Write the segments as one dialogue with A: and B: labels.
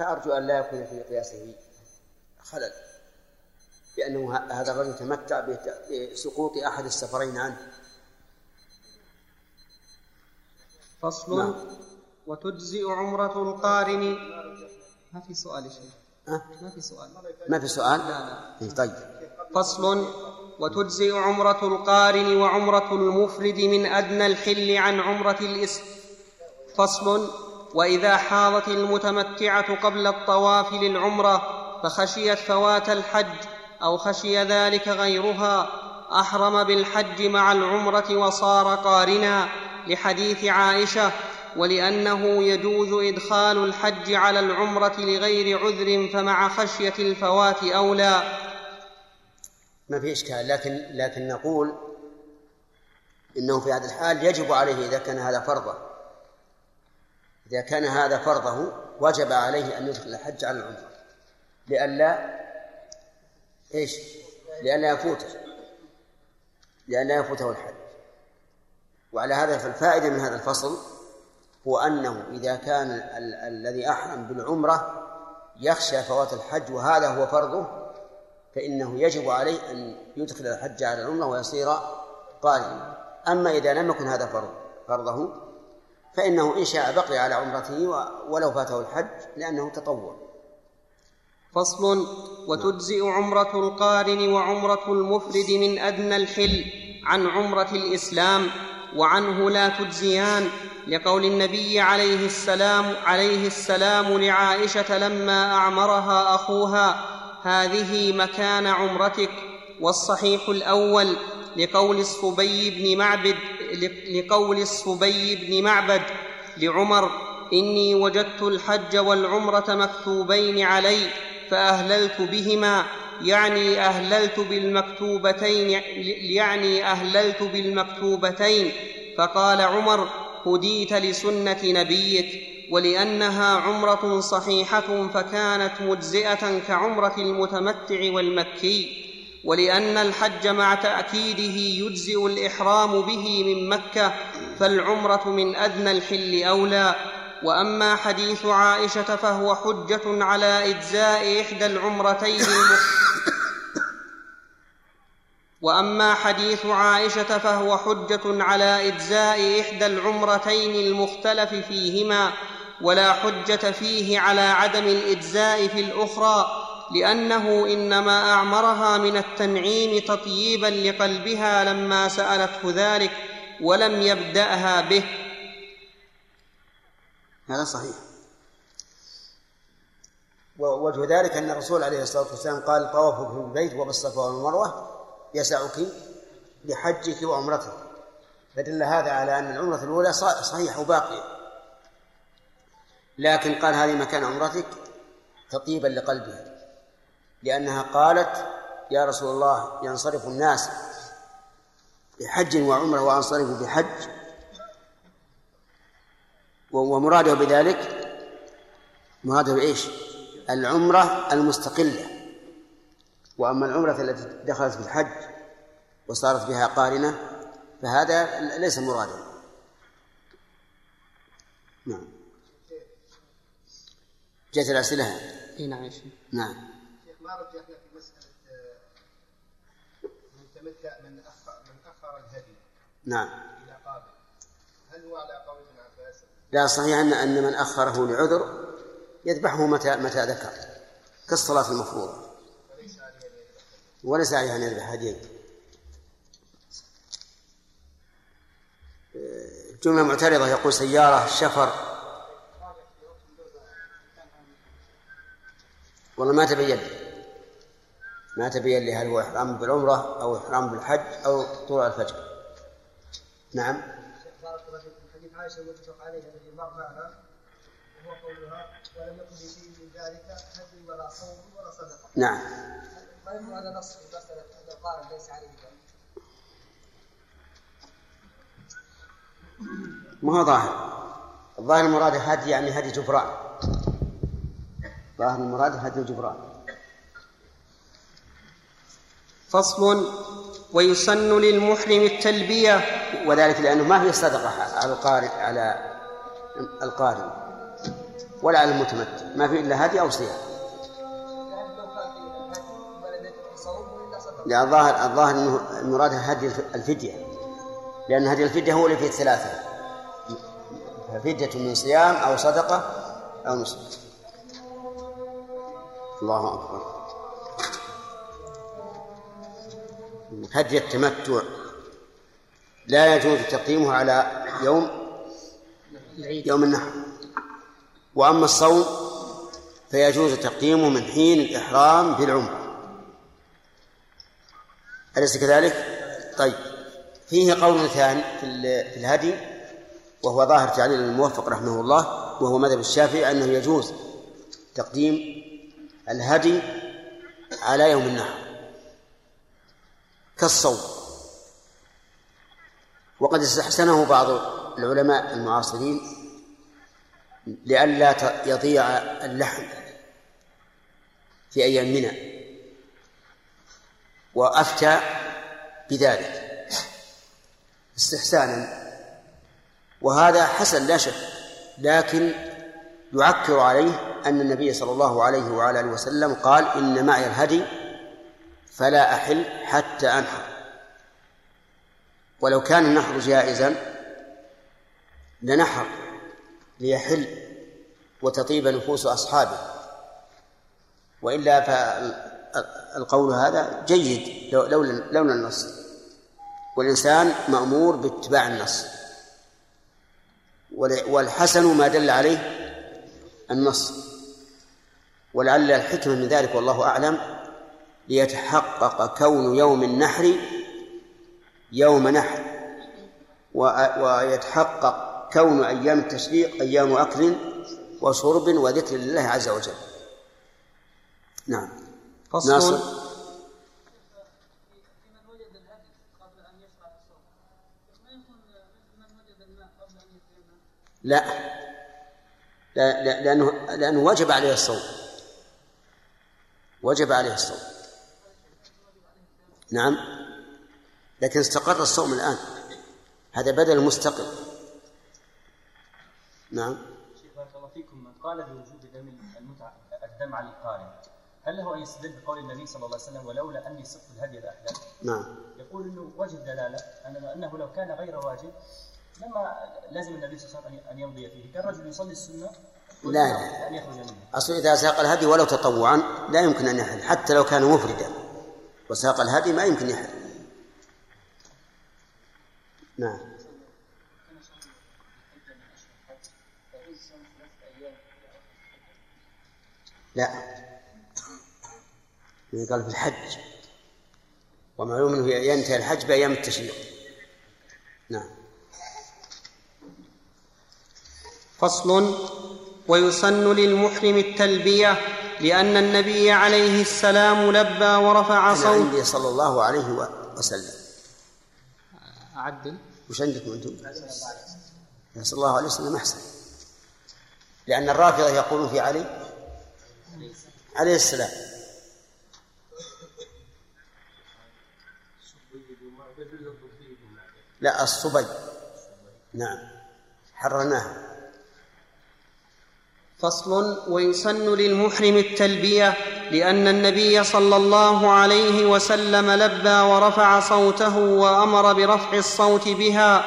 A: فأرجو أن لا يكون في قياسه خلل لأنه هذا الرجل تمتع بسقوط أحد السفرين عنه.
B: فصل نعم. وتجزئ عمرة القارن. ما في سؤال شيء
A: أه؟ ما في سؤال؟ ما في سؤال؟ لا لا. إيه، طيب.
B: فصل وتجزئ عمرة القارن وعمرة المفرد من أدنى الحل عن عمرة الإسم. فصل وإذا حاضت المتمتعة قبل الطواف للعمرة فخشيت فوات الحج أو خشي ذلك غيرها أحرم بالحج مع العمرة وصار قارنا لحديث عائشة ولأنه يجوز إدخال الحج على العمرة لغير عذر فمع خشية الفوات أولى.
A: ما في إشكال لكن لكن نقول إنه في هذا الحال يجب عليه إذا كان هذا فرضه إذا كان هذا فرضه وجب عليه أن يدخل الحج على العمرة. لئلا إيش؟ لئلا يفوته. لئلا يفوته الحج. وعلى هذا فالفائدة من هذا الفصل هو أنه إذا كان ال- الذي أحرم بالعمرة يخشى فوات الحج وهذا هو فرضه فإنه يجب عليه أن يدخل الحج على العمرة ويصير قارنا أما إذا لم يكن هذا فرض فرضه فإنه إن شاء بقي على عمرته ولو فاته الحج لأنه تطوع.
B: فصل وتجزئ عمرة القارن وعمرة المفرد من أدنى الحل عن عمرة الإسلام وعنه لا تجزيان لقول النبي عليه السلام عليه السلام لعائشة لما أعمرها أخوها هذه مكان عمرتك والصحيح الأول لقول الصبي بن معبد لقول الصبي بن معبد لعمر إني وجدت الحج والعمرة مكتوبين علي فأهللت بهما يعني أهللت بالمكتوبتين يعني أهللت بالمكتوبتين. فقال عمر هديت لسنة نبيك ولأنها عمرة صحيحة فكانت مجزئة كعمرة المتمتع والمكي. ولأن الحج مع تأكيده يجزئ الإحرام به من مكة فالعمرة من أدنى الحل أولى. وأما حديث عائشة فهو حجة على إجزاء إحدى العمرتين وأما حديث عائشة فهو حجة على إجزاء إحدى العمرتين المختلف فيهما ولا حجة فيه على عدم الإجزاء في الأخرى. لأنه إنما أعمرها من التنعيم تطييبا لقلبها لما سألته ذلك ولم يبدأها به.
A: هذا صحيح. ووجه ذلك أن الرسول عليه الصلاة والسلام قال طوافك في البيت وبالصفا والمروه يسعك لحجك وعمرتك. فدل هذا على أن العمرة الأولى صحيحه وباقية. لكن قال هذه مكان عمرتك تطيبا لقلبها. لأنها قالت يا رسول الله ينصرف الناس بحج وعمرة وأنصرف بحج. ومراده بذلك مراده بإيش؟ العمرة المستقلة. وأما العمرة التي دخلت في الحج وصارت بها قارنة فهذا ليس مرادا. نعم. جاءت الأسئلة؟
B: اي نعم
A: نعم.
C: رجحنا في مسألة آه، من تمتع من أخر من أخر الهدي
A: نعم.
C: إلى قابل. هل هو على قول ابن عباس؟
A: لا صحيح أن أن من أخره لعذر يذبحه متى متى ذكر كالصلاة المفروضة. وليس عليه أن يذبح هدية. آه، جملة معترضة يقول سيارة شفر. والله ما تبين. ما تبين لي هل هو إحرام بالعمرة أو إحرام بالحج أو طلوع الفجر. نعم. بارك الله حديث عائشة معنا وهو قولها ولم يكن فيه من ذلك هدي ولا صوم ولا صدقة نعم. ما نص في مسألة أن ليس عليه ما هو ظاهر؟ الظاهر المراد هدي يعني هدي جبران. ظاهر المراد هدي الجبران
B: فصل ويسن للمحرم التلبية.
A: وذلك لأنه ما هي صدقة على القارئ على القارئ ولا على المتمتع. ما في إلا هدي أو صيام. لا الظاهر الظاهر إنه المراد هدي الفدية. لأن هدي الفدية هو اللي فيه ثلاثة ففدية من صيام أو صدقة أو نسك الله أكبر. هدي التمتع. لا يجوز تقديمه على يوم يوم النحر. وأما الصوم فيجوز تقديمه من حين الإحرام بالعمرة. أليس كذلك؟ طيب. فيه قول ثاني في الهدي وهو ظاهر تعليل الموفق رحمه الله وهو مذهب الشافعي أنه يجوز تقديم الهدي على يوم النحر. كالصوم. وقد استحسنه بعض العلماء المعاصرين لئلا يضيع اللحم في أيام منى. وأفتى بذلك استحسانا. وهذا حسن لا شك لكن يعكر عليه أن النبي صلى الله عليه وعلى آله وسلم قال إن معي الهدي فلا أحل حتى أنحر. ولو كان النحر جائزا لنحر ليحل وتطيب نفوس أصحابه. وإلا القول هذا جيد لولا لولا النص. والإنسان مأمور باتباع النص. والحسن ما دل عليه النص. ولعل الحكمة من ذلك والله أعلم. ليتحقق كون يوم النحر يوم نحر ويتحقق كون أيام التشريق أيام أكل وشرب وذكر لله عز وجل. نعم.
B: فصل. ناصر.
A: لا لا لأنه لأنه وجب عليه الصوم. وجب عليه الصوم. نعم. لكن استقر الصوم الآن. هذا بدل مستقل نعم.
D: شيخ بارك الله فيكم من قال بوجوب دم المتعة الدم على القارن هل له ان يستدل بقول النبي صلى الله عليه وسلم ولولا أني صدت الهدي لاحلم؟
A: نعم.
D: يقول إنه وجه دلاله أنه لو كان غير واجب لما لازم النبي صلى الله عليه وسلم أن يمضي فيه، كان رجل يصلي السنة؟
A: لا لا. أن يخرج منه. أصل إذا ساق الهدي ولو تطوعا لا يمكن أن يحل حتى لو كان مفردا. وساق الهدي ما يمكن يحل نعم. لا. يعني قال في الحج. ومعلوم إنه ينتهي الحج بأيام التشريق. نعم.
B: فصل ويسن للمحرم التلبية لأن النبي عليه السلام لبى ورفع صوت.
A: صلى الله عليه وسلم.
B: أعدل
A: وش عندكم أنتم؟ صلى الله عليه وسلم أحسن. لأن الرافضة يقولون في علي عليه السلام. لا الصبي. نعم. حررناها
B: فصل ويسن للمحرم التلبية لأن النبي صلى الله عليه وسلم لبى ورفع صوته وأمر برفع الصوت بها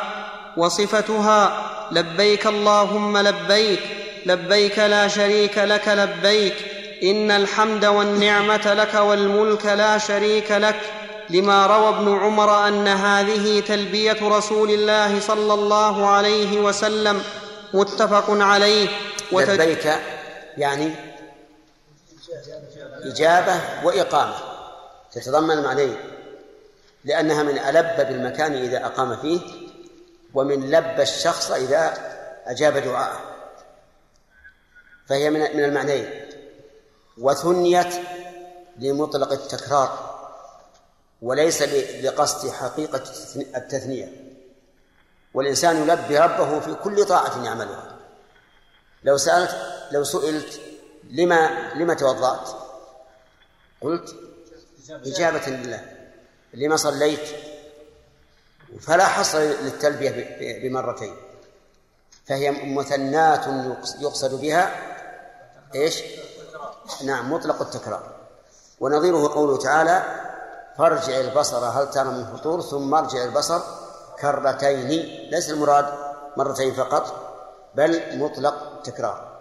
B: وصفتها لبيك اللهم لبيك لبيك لا شريك لك لبيك إن الحمد والنعمة لك والملك لا شريك لك لما روى ابن عمر أن هذه تلبية رسول الله صلى الله عليه وسلم متفق عليه.
A: لبيك يعني إجابة وإقامة تتضمن معنيين لأنها من ألب بالمكان إذا أقام فيه ومن لب الشخص إذا أجاب دعاءه. فهي من المعنيين. وثنيت لمطلق التكرار وليس بقصد حقيقة التثنية. والإنسان يلبي ربه في كل طاعة يعملها. لو سألت لو سئلت لما لما توضأت؟ قلت إجابة لله لما صليت؟ فلا حصر للتلبية بمرتين فهي مثنات يقصد بها إيش؟ نعم مطلق التكرار ونظيره قوله تعالى فارجع البصر هل ترى من فطور ثم ارجع البصر كرتين ليس المراد مرتين فقط بل مطلق التكرار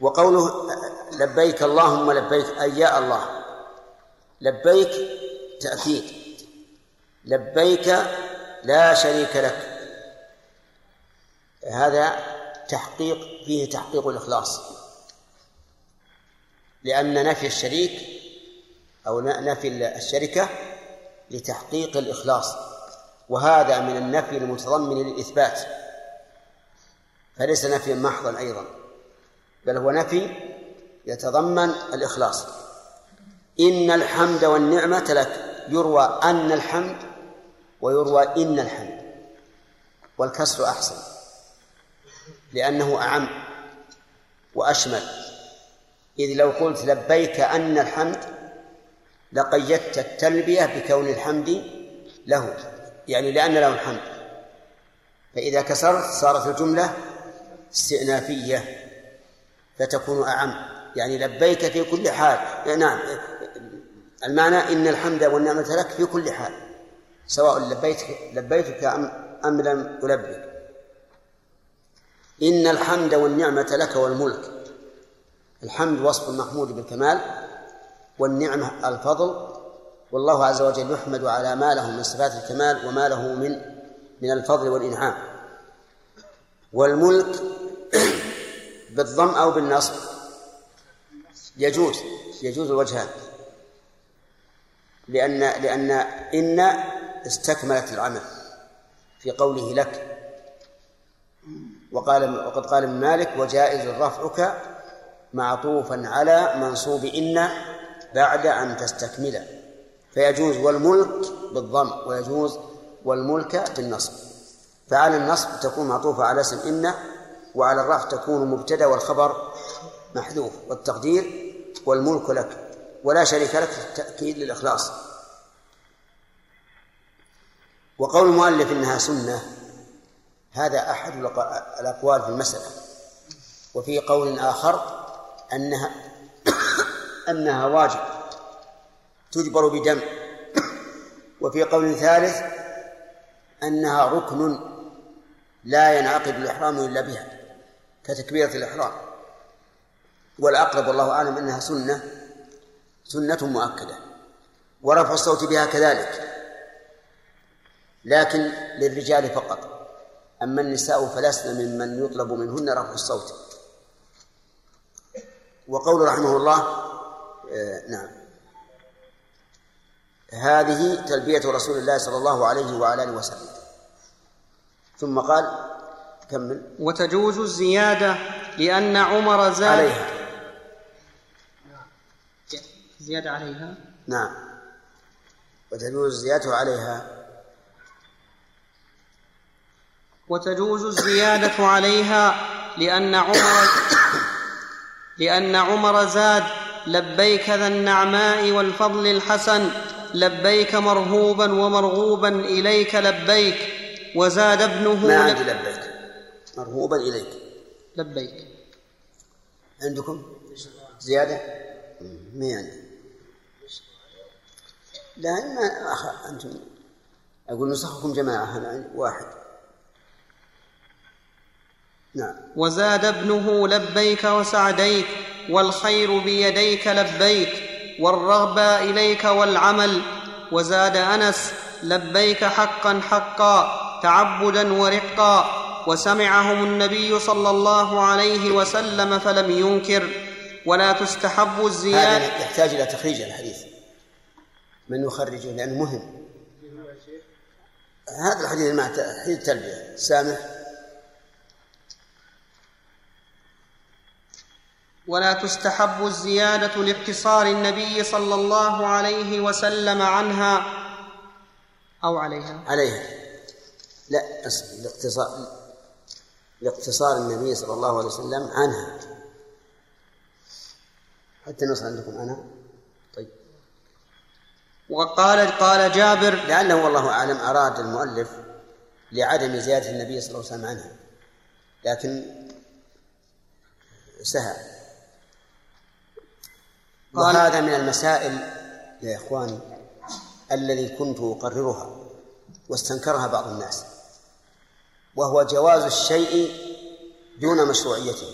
A: وقوله لبيك اللهم لبيك أي يا الله لبيك تأكيد. لبيك لا شريك لك. هذا تحقيق فيه تحقيق الإخلاص. لأن نفي الشريك أو نفي الشركة لتحقيق الإخلاص. وهذا من النفي المتضمن للإثبات. فليس نفيا محضا أيضا بل هو نفي يتضمن الإخلاص. إن الحمد والنعمة لك يروى أن الحمد ويروى إن الحمد والكسر أحسن لأنه أعم وأشمل. إذ لو قلت لبيك أن الحمد لقيدت التلبية بكون الحمد له يعني لأن له الحمد. فإذا كسرت صارت الجملة استئنافية فتكون أعم. يعني لبيك في كل حال. نعم. المعنى إن الحمد والنعمة لك في كل حال. سواء لبيتك لبيتك أم أم لم ألبك. إن الحمد والنعمة لك والملك. الحمد وصف المحمود بالكمال والنعمة الفضل. والله عز وجل يحمد على ما له من صفات الكمال وما له من من الفضل والإنعام. والملك بالضم أو بالنصب. يجوز يجوز الوجهان لأن لأن إن استكملت العمل في قوله لك. وقال وقد قال ابن مالك وجائز رفعك معطوفا على منصوب إن بعد أن تستكمله فيجوز والملك بالضم ويجوز والملك بالنصب. فعلى النصب تكون معطوفة على اسم إن وعلى الرفع تكون مبتدأ والخبر محذوف والتقدير والملك لك ولا شريك لك في التأكيد للإخلاص. وقول المؤلف إنها سنة هذا أحد الأقوال في المسألة. وفي قول آخر أنها أنها واجب تجبر بدم. وفي قول ثالث أنها ركن لا ينعقد الإحرام إلا بها كتكبيرة الإحرام. والأقرب والله أعلم أنها سنة سنة مؤكدة ورفع الصوت بها كذلك. لكن للرجال فقط أما النساء فلسن ممن يطلب منهن رفع الصوت. وقول رحمه الله آه نعم. هذه تلبية رسول الله صلى الله عليه وعلى آله وسلم. ثم قال كمل.
B: وتجوز الزيادة لأن عمر زاد.
A: عليها.
B: زيادة عليها؟
A: نعم. وتجوز الزيادة عليها.
B: وتجوز الزيادة عليها لأن عمر لأن عمر زاد. لبيك ذا النعماء والفضل الحسن. لبيك مرهوبا ومرغوبا إليك لبيك. وزاد ابنه
A: ما عندي لبيك. مرهوبا إليك.
B: لبيك.
A: عندكم زيادة؟ ما عندي. لا ما أخ... أنتم أقول نسخكم جماعة واحد؟ نعم.
B: وزاد ابنه لبيك وسعديك والخير بيديك لبيك والرغبة إليك والعمل. وزاد أنس لبيك حقا حقا. تعبدا ورقا وسمعهم النبي صلى الله عليه وسلم فلم ينكر ولا تستحب الزيادة.
A: هذا يحتاج إلى تخريج الحديث. من يخرجه لأنه مهم. هذا الحديث مع حديث التلبية. سامح.
B: ولا تستحب الزيادة لاقتصار النبي صلى الله عليه وسلم عنها أو عليها.
A: عليها. لا الاقتصار لاقتصار النبي صلى الله عليه وسلم عنها. حتى النص عندكم عنها طيب.
B: وقال قال جابر
A: لعله والله أعلم أراد المؤلف لعدم زيادة النبي صلى الله عليه وسلم عنها. لكن سهى وهذا من المسائل يا إخواني الذي كنت أقررها واستنكرها بعض الناس. وهو جواز الشيء دون مشروعيته.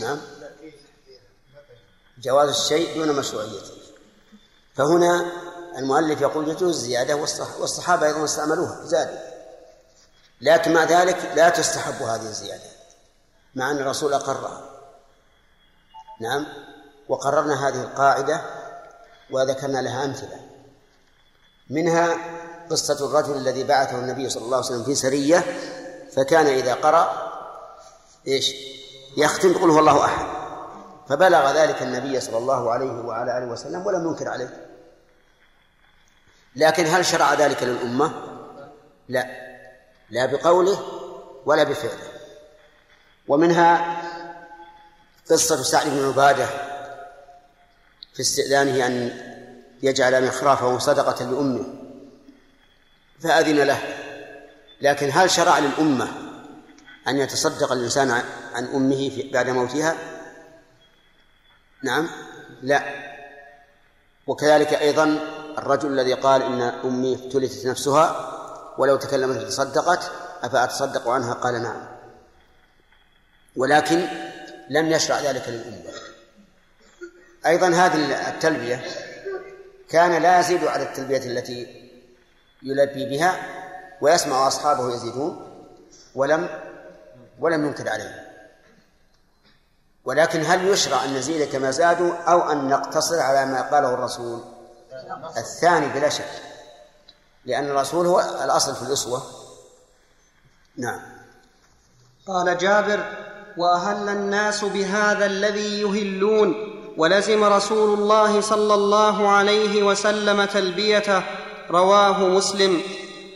A: نعم. جواز الشيء دون مشروعيته. فهنا المؤلف يقول يجوز الزيادة والصحابة أيضا استعملوها زادوا لكن مع ذلك لا تستحب هذه الزيادة مع أن الرسول أقرها. نعم. وقررنا هذه القاعدة وذكرنا لها أمثلة. منها قصة الرجل الذي بعثه النبي صلى الله عليه وسلم في سرية فكان إذا قرأ إيش؟ يختم قل هو الله أحد. فبلغ ذلك النبي صلى الله عليه وعلى آله وسلم ولم ينكر عليه. لكن هل شرع ذلك للأمة؟ لا. لا بقوله ولا بفعله. ومنها قصة سعد بن عبادة في استئذانه أن يجعل مخرافه صدقة لأمه. فأذن له. لكن هل شرع للأمة أن يتصدق الإنسان عن أمه بعد موتها؟ نعم. لا. وكذلك أيضا الرجل الذي قال إن أمي افتلتت نفسها ولو تكلمت تصدقت أفأتصدق عنها؟ قال نعم. ولكن لم يشرع ذلك للأمة. أيضا هذه التلبية كان لا يزيد على التلبية التي يلبي بها ويسمع أصحابه يزيدون ولم ولم ينكر عليه. ولكن هل يشرع أن نزيد كما زادوا أو أن نقتصر على ما قاله الرسول؟ الثاني بلا شك. لأن الرسول هو الأصل في الأسوة. نعم.
B: قال جابر وأهل الناس بهذا الذي يهلون ولزم رسول الله صلى الله عليه وسلم تلبيته رواه مسلم.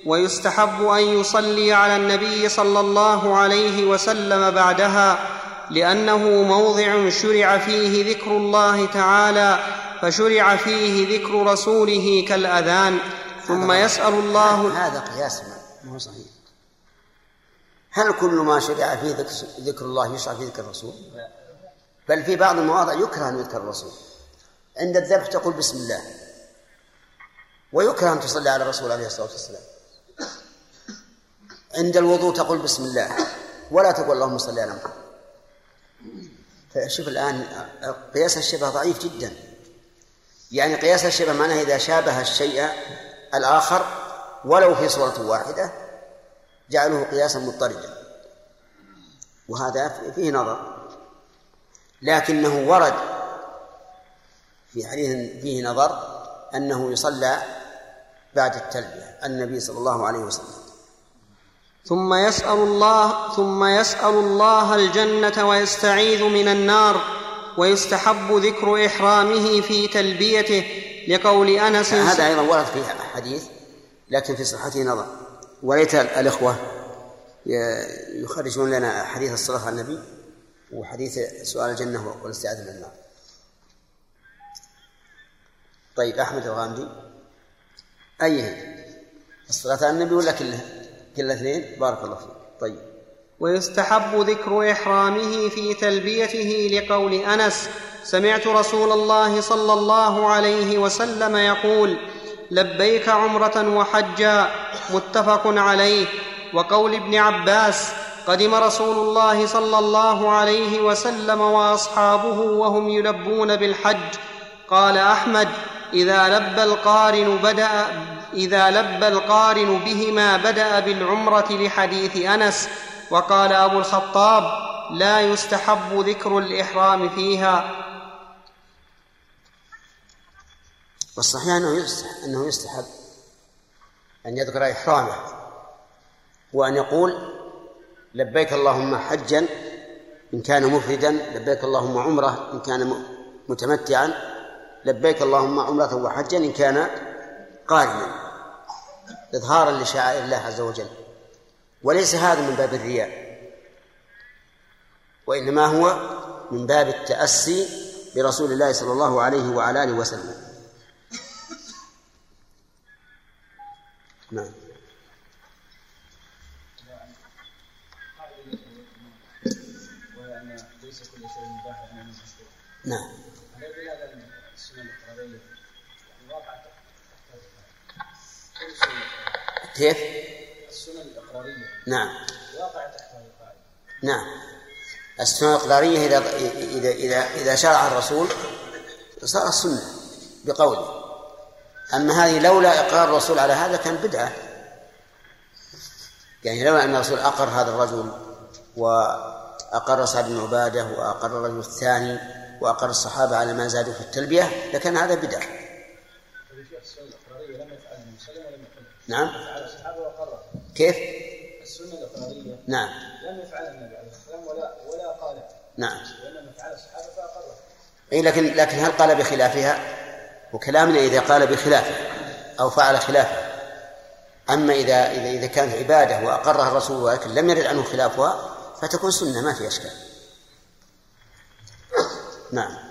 B: ويستحب أن يصلي على النبي صلى الله عليه وسلم بعدها لأنه موضع شرع فيه ذكر الله تعالى فشرع فيه ذكر رسوله كالأذان ثم يسأل الله
A: هذا قياس ما هو صحيح. هل كل ما شرع فيه ذكر الله يشرع فيه ذكر الرسول؟ بل في بعض المواضع يكره أن يذكر الرسول. عند الذبح تقول بسم الله. ويكره أن تصلي على الرسول عليه الصلاة والسلام. عند الوضوء تقول بسم الله ولا تقول اللهم صل على محمد. فشوف الآن قياس الشبه ضعيف جدا. يعني قياس الشبه معناه إذا شابه الشيء الآخر ولو في صورة واحدة جعله قياسا مضطردا. وهذا فيه نظر. لكنه ورد في حديث فيه نظر أنه يصلى بعد التلبية النبي صلى الله عليه وسلم.
B: ثم يسأل الله ثم يسأل الله الجنة ويستعيذ من النار ويستحب ذكر إحرامه في تلبيته لقول أنس.
A: هذا أيضا ورد في حديث لكن في صحته نظر. وليت الإخوة يخرجون لنا حديث الصلاة على النبي وحديث سؤال الجنة والإستعاذة من النار. طيب أحمد الغامدي. أيهن الصلاة على النبي ولا كلها؟ كلها اثنين؟ بارك الله فيك. طيب.
B: ويستحب ذكر إحرامه في تلبيته لقول أنس سمعت رسول الله صلى الله عليه وسلم يقول لبيك عمرة وحجا متفق عليه. وقول ابن عباس قدم رسول الله صلى الله عليه وسلم وأصحابه وهم يلبون بالحج. قال أحمد إذا لبى القارن بدأ إذا لبى القارن بهما بدأ بالعمرة لحديث أنس وقال أبو الخطاب لا يستحب ذكر الإحرام فيها.
A: والصحيح أنه أنه يستحب أن يذكر إحرامه وأن يقول لبيك اللهم حجا إن كان مفردا لبيك اللهم عمرة إن كان متمتعا. لبيك اللهم عمرة وحجا إن كان قارنا. إظهارا لشعائر الله عز وجل. وليس هذا من باب الرياء. وإنما هو من باب التأسي برسول الله صلى الله عليه وعلى آله وسلم. نعم. نعم
E: هل يدل على أن السنة الإقرارية يعني واقعة كل شيء
A: كيف؟
E: السنة الإقرارية.
A: نعم.
E: واقعة تحت القاعدة
A: نعم. السنة الإقرارية إذا إذا إذا إذا شرع الرسول صارت سنة بقوله. أما هذه لولا إقرار الرسول على هذا كان بدعة. يعني لولا أن الرسول أقر هذا الرجل وأقر سعد بن عبادة وأقر الرجل الثاني وأقر الصحابة على ما زادوا في التلبية لكان هذا بدعة
E: السنة الإقرارية لم يفعلها المسلم ولم يقل
A: نعم. كيف؟
E: السنة الإقرارية
A: نعم.
E: لم يفعلها النبي عليه الصلاة والسلام ولا ولا قال.
A: نعم.
E: وإنما فعل الصحابة فأقرها
A: أي لكن لكن هل قال بخلافها؟ وكلامنا إذا قال بخلافها أو فعل خلافها أما إذا إذا إذا كانت عبادة وأقرها الرسول ولكن لم يرد عنه خلافها فتكون سنة ما في أشكال. نعم.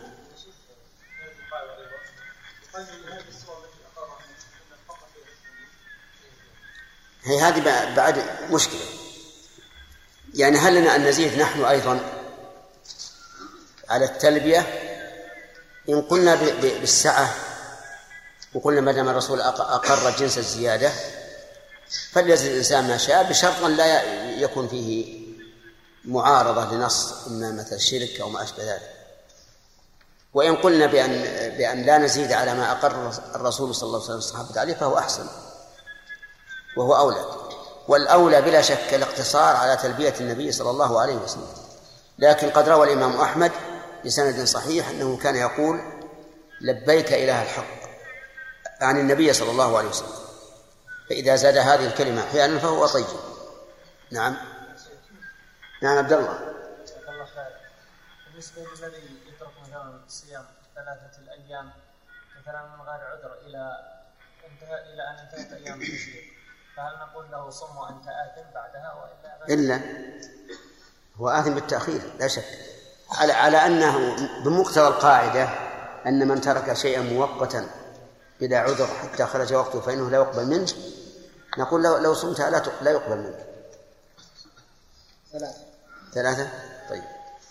A: هي هذه بعد مشكلة. يعني هل لنا أن نزيد نحن أيضا على التلبية؟ إن قلنا بالسعة وقلنا ما دام الرسول أقر جنس الزيادة فليزد الإنسان ما شاء بشرط لا يكون فيه معارضة لنص إما مثل شرك أو ما أشبه ذلك. وإن قلنا بأن بأن لا نزيد على ما أقر الرسول صلى الله عليه وسلم الصحابة عليه فهو أحسن. وهو أولى. والأولى بلا شك الاقتصار على تلبية النبي صلى الله عليه وسلم. لكن قد روى الإمام أحمد بسند صحيح أنه كان يقول لبيك إله الحق عن النبي صلى الله عليه وسلم. فإذا زاد هذه الكلمة أحيانا فهو طيب. نعم. نعم عبد الله.
F: الله خير. بالنسبة للذي يترك مثلا صيام ثلاثة الأيام مثلا من غير عذر إلى انتهى إلى أن انتهت أيام التشريق فهل نقول له صم وأنت آثم بعدها وإلا
A: إلا هو آثم بالتأخير لا شك. على على أنه بمقتضى القاعدة أن من ترك شيئا مؤقتا بلا عذر حتى خرج وقته فإنه لا يقبل منه نقول لو لو صمتها لا لا يقبل منك.
E: ثلاثة.
A: ثلاثة؟ طيب.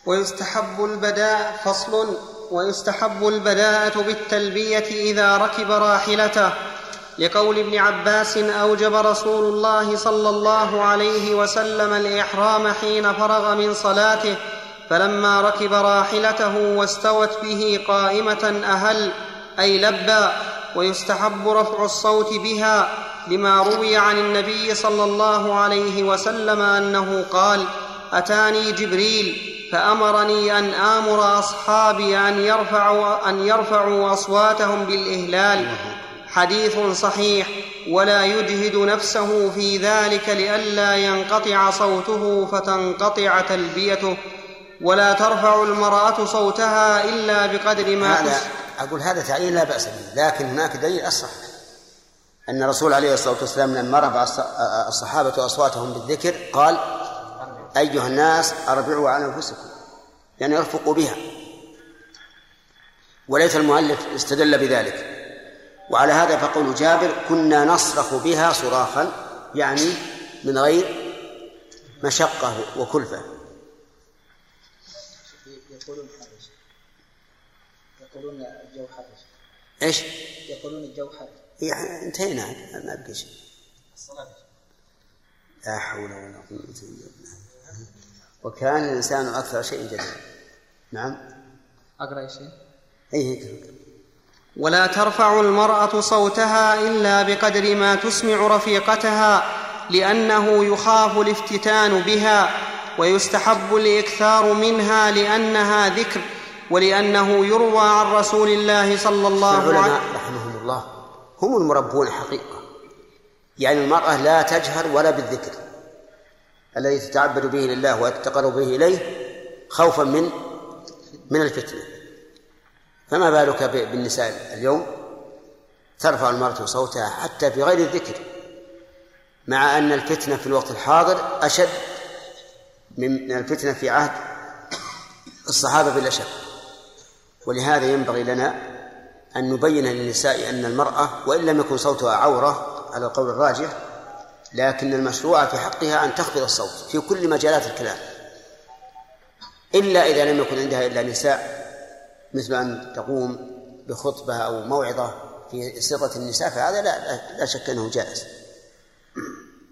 B: ويستحب البداء فصل ويستحب البداءة بالتلبية إذا ركب راحلته. لقول ابن عباس أوجب رسول الله صلى الله عليه وسلم الإحرام حين فرغ من صلاته فلما ركب راحلته واستوت به قائمة أهل أي لبى ويستحب رفع الصوت بها لما روي عن النبي صلى الله عليه وسلم أنه قال أتاني جبريل فأمرني أن آمر أصحابي أن يرفعوا أن يرفعوا أصواتهم بالإهلال. حديث صحيح ولا يجهد نفسه في ذلك لئلا ينقطع صوته فتنقطع تلبيته ولا ترفع المرأة صوتها إلا بقدر ما
A: هذا أقول هذا تعليل لا بأس به لكن هناك دليل أصح. أن الرسول عليه الصلاة والسلام لما رفع الصحابة أصواتهم بالذكر قال أيها الناس أربعوا على أنفسكم يعني ارفقوا بها. وليس المؤلف استدل بذلك. وعلى هذا فقول جابر كنا نصرخ بها صراخا يعني من غير مشقة وكلفة.
E: يقولون يقولون الجو حر
A: إيش؟
E: يقولون الجو حر
A: يعني انتهينا ما بقي شيء. لا حول ولا قوة إلا بالله. وكان الإنسان أكثر شيء جدلا. نعم.
B: أقرأ شيء.
A: أي هيك.
B: ولا ترفع المرأة صوتها إلا بقدر ما تسمع رفيقتها لأنه يخاف الافتتان بها ويستحب الإكثار منها لأنها ذكر ولأنه يروى عن رسول الله صلى الله عليه
A: وسلم رحمهم الله. هم المربون حقيقة. يعني المرأة لا تجهر ولا بالذكر. الذي تتعبد به لله وتتقرب به إليه خوفا من من الفتنة. فما بالك بالنساء اليوم؟ ترفع المرأة صوتها حتى في غير الذكر مع أن الفتنة في الوقت الحاضر أشد من الفتنة في عهد الصحابة بلا شك. ولهذا ينبغي لنا أن نبين للنساء أن المرأة وإن لم يكن صوتها عورة على القول الراجح لكن المشروع في حقها أن تخفض الصوت في كل مجالات الكلام. إلا إذا لم يكن عندها إلا نساء مثل أن تقوم بخطبة أو موعظة في سرة النساء فهذا لا, لا شك أنه جائز.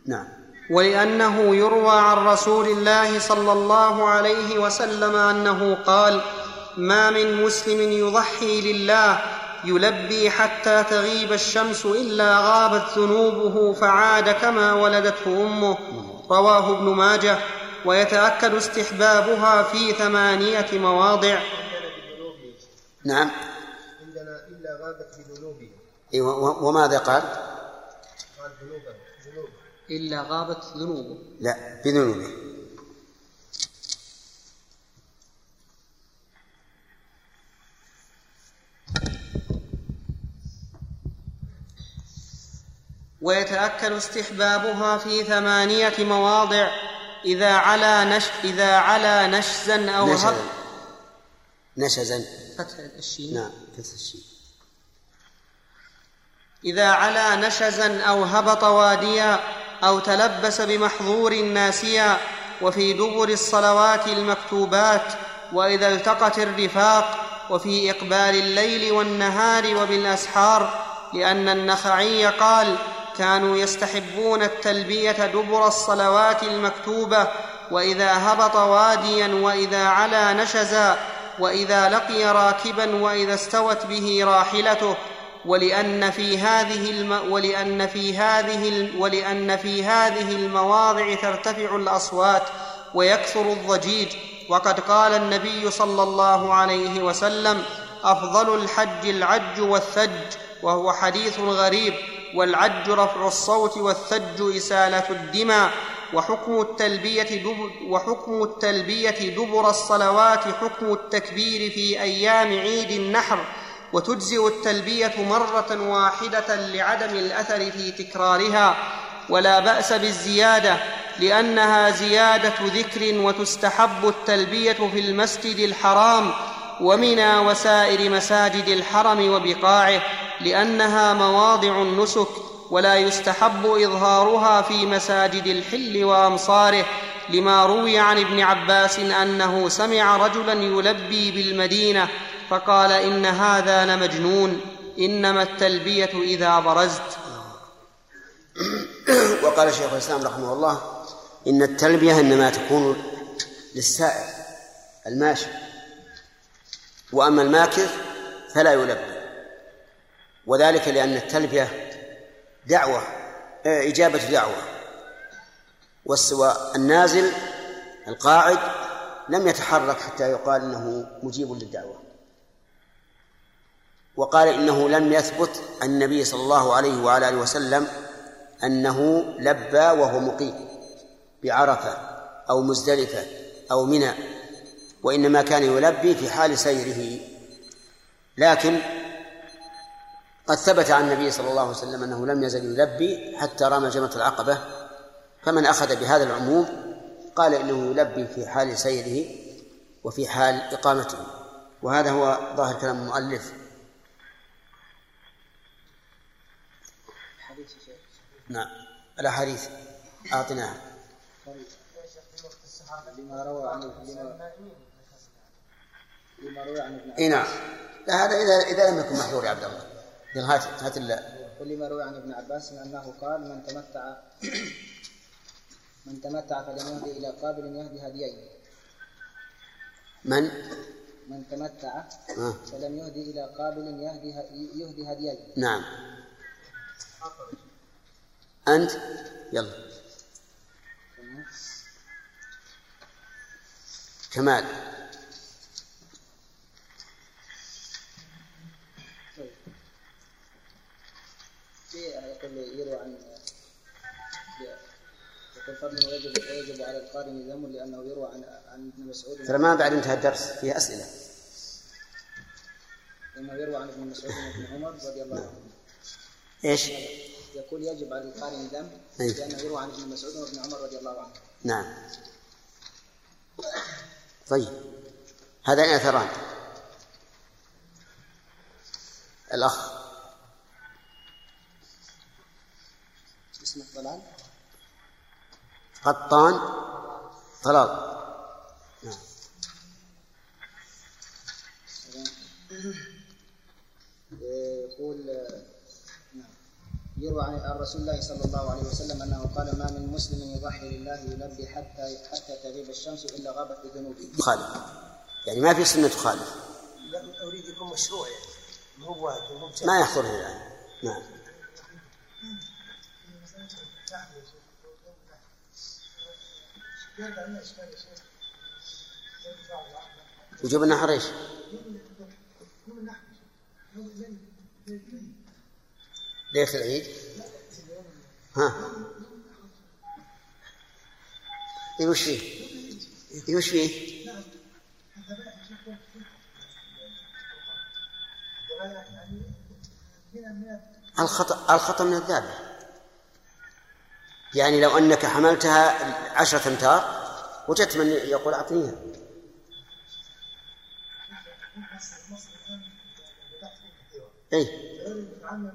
A: نعم.
B: ولأنه يروى عن رسول الله صلى الله عليه وسلم أنه قال ما من مسلم يضحي لله يلبي حتى تغيب الشمس إلا غابت ذنوبه فعاد كما ولدته أمه. رواه ابن ماجه. ويتأكد استحبابها في ثمانية مواضع.
A: نعم.
C: عندنا إلا غابت بذنوبه
A: إيه، و- وماذا قال؟
C: قال ذنوبا
B: إلا غابت ذنوبه.
A: لا بذنوبه.
B: ويتأكد استحبابها في ثمانية مواضع إذا علا نش إذا علا نشزا أو هب
A: نشزا.
B: فتح الشين.
A: نعم كسر الشين.
B: إذا علا نشزا أو هبط واديا أو تلبس بمحظور ناسيا وفي دبر الصلوات المكتوبات وإذا التقت الرفاق وفي إقبال الليل والنهار وبالأسحار لأن النخعي قال كانوا يستحبون التلبية دبر الصلوات المكتوبة وإذا هبط واديا وإذا علا نشزا وإذا لقي راكبا وإذا استوت به راحلته ولأن في هذه الم... ولأن في هذه ال... ولأن في هذه المواضع ترتفع الأصوات ويكثر الضجيج. وقد قال النبي صلى الله عليه وسلم أفضل الحج العج والثج وهو حديث غريب والعج رفع الصوت والثج إسالة الدماء. وحكم التلبية دبر وحكم التلبية دبر الصلوات حكم التكبير في أيام عيد النحر. وتجزئ التلبية مرة واحدة لعدم الأثر في تكرارها. ولا بأس بالزيادة لأنها زيادة ذكر وتستحب التلبية في المسجد الحرام ومنى وسائر مساجد الحرم وبقاعه لأنها مواضع النسك ولا يستحب إظهارها في مساجد الحل وأمصاره لما روي عن ابن عباس أنه سمع رجلا يلبي بالمدينة فقال إن هذا لمجنون إنما التلبية إذا برزت.
A: وقال شيخ الإسلام رحمه الله إن التلبية إنما تكون للسائر الماشي. وأما الماكث فلا يلبي. وذلك لأن التلبية دعوة آه، إجابة دعوة. والسواء النازل القاعد لم يتحرك حتى يقال إنه مجيب للدعوة. وقال إنه لم يثبت النبي صلى الله عليه وعلى آله وسلم أنه لبى وهو مقيم بعرفة أو مزدلفة أو منى وإنما كان يلبي في حال سيره. لكن قد ثبت عن النبي صلى الله عليه وسلم أنه لم يزل يلبي حتى رمى جمره العقبة. فمن أخذ بهذا العموم قال إنه يلبي في حال سيره وفي حال إقامته. وهذا هو ظاهر كلام المؤلف. نعم. الأحاديث أعطناها
E: لما روى عن لما روى عن
A: اي نعم. لا هذا اذا إذا لم يكن محظور يا عبد الله. قال هات هات ال-
E: ولما روى عن ابن عباس أنه قال من تمتع من تمتع فلم يهدي إلى قابل يهدي هديين.
A: من؟
E: من تمتع
A: آه.
E: فلم يهدي إلى قابل يهدي يهدي هديين.
A: نعم. أنت؟ يلا. كمال.
E: يروى عن ويجب على ذم لأنه يروى عن ابن مسعود
A: ترى ما بعد انتهى الدرس فيه أسئلة.
E: لأنه يروى عن ابن مسعود وابن عمر رضي الله عنه
A: إيش؟
E: يقول يجب على القارن ذم. لأنه يروى عن ابن مسعود وابن عمر رضي الله عنه
A: نعم. طيب. هذان أثران؟ الأخ.
E: اسمه ضلال
A: قطان طلال نعم
E: يقول نعم. يروى عن رسول الله صلى الله عليه وسلم أنه قال ما من مسلم يضحي لله يلبي حتى حتى تغيب الشمس إلا غابت بذنوبه.
A: تخالف يعني ما في سنة تخالف
G: لا اريد يكون مشروع يعني. مو بشرط.
A: ما يحصل الآن. نعم. وجوب النحر إيش؟ ليلة العيد ها وش فيه؟ وش فيه؟ الخطأ الخطأ من الذابح يعني لو أنك حملتها عشرة أمتار وجدت من يقول أعطنيها. أي
C: ما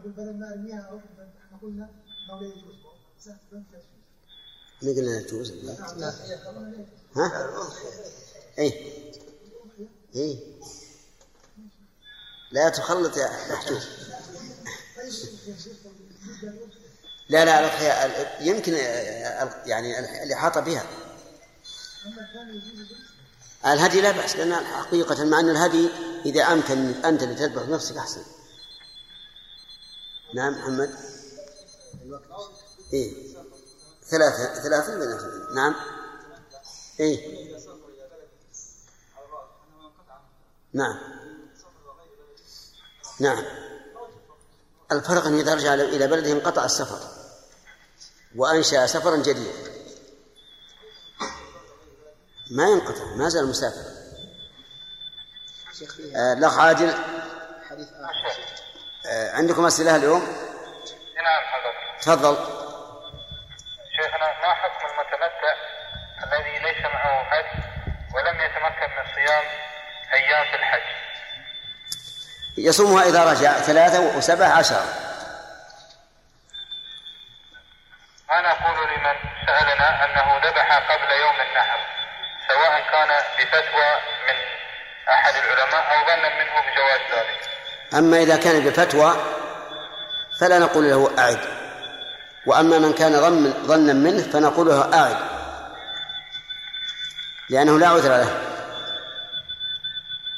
C: قلنا لا.
A: ها؟ اي اي لا تخلط يا محجوب لا لا الأضحية يمكن يعني الإحاطة بها. الهدي لا بأس لأن حقيقة مع أن الهدي إذا أمكن أنت اللي تذبح بنفسك أحسن. نعم محمد. إيه. ثلاثة ثلاثة. نعم. إيه. نعم. نعم. الفرق أن إذا رجع إلى بلده انقطع السفر. وأنشأ سفرا جديدا. ما ينقطع ما زال مسافر
E: شيخ فيه
A: آه، الأخ عادل.
E: حديث آخر.
A: آه، عندكم أسئلة اليوم؟
H: نعم حضرتك.
A: تفضل.
H: شيخنا ما حكم المتمتع الذي ليس معه هدي ولم يتمكن من صيام أيام في الحج؟
A: يصومها إذا رجع ثلاثة وسبعة عشر.
H: نقول لمن سألنا أنه ذبح قبل يوم النحر سواء كان بفتوى من أحد العلماء أو ظنا منه بجواز ذلك.
A: أما إذا كان بفتوى فلا نقول له أعد. وأما من كان ظن ظنا منه فنقول له أعد. لأنه لا عذر له.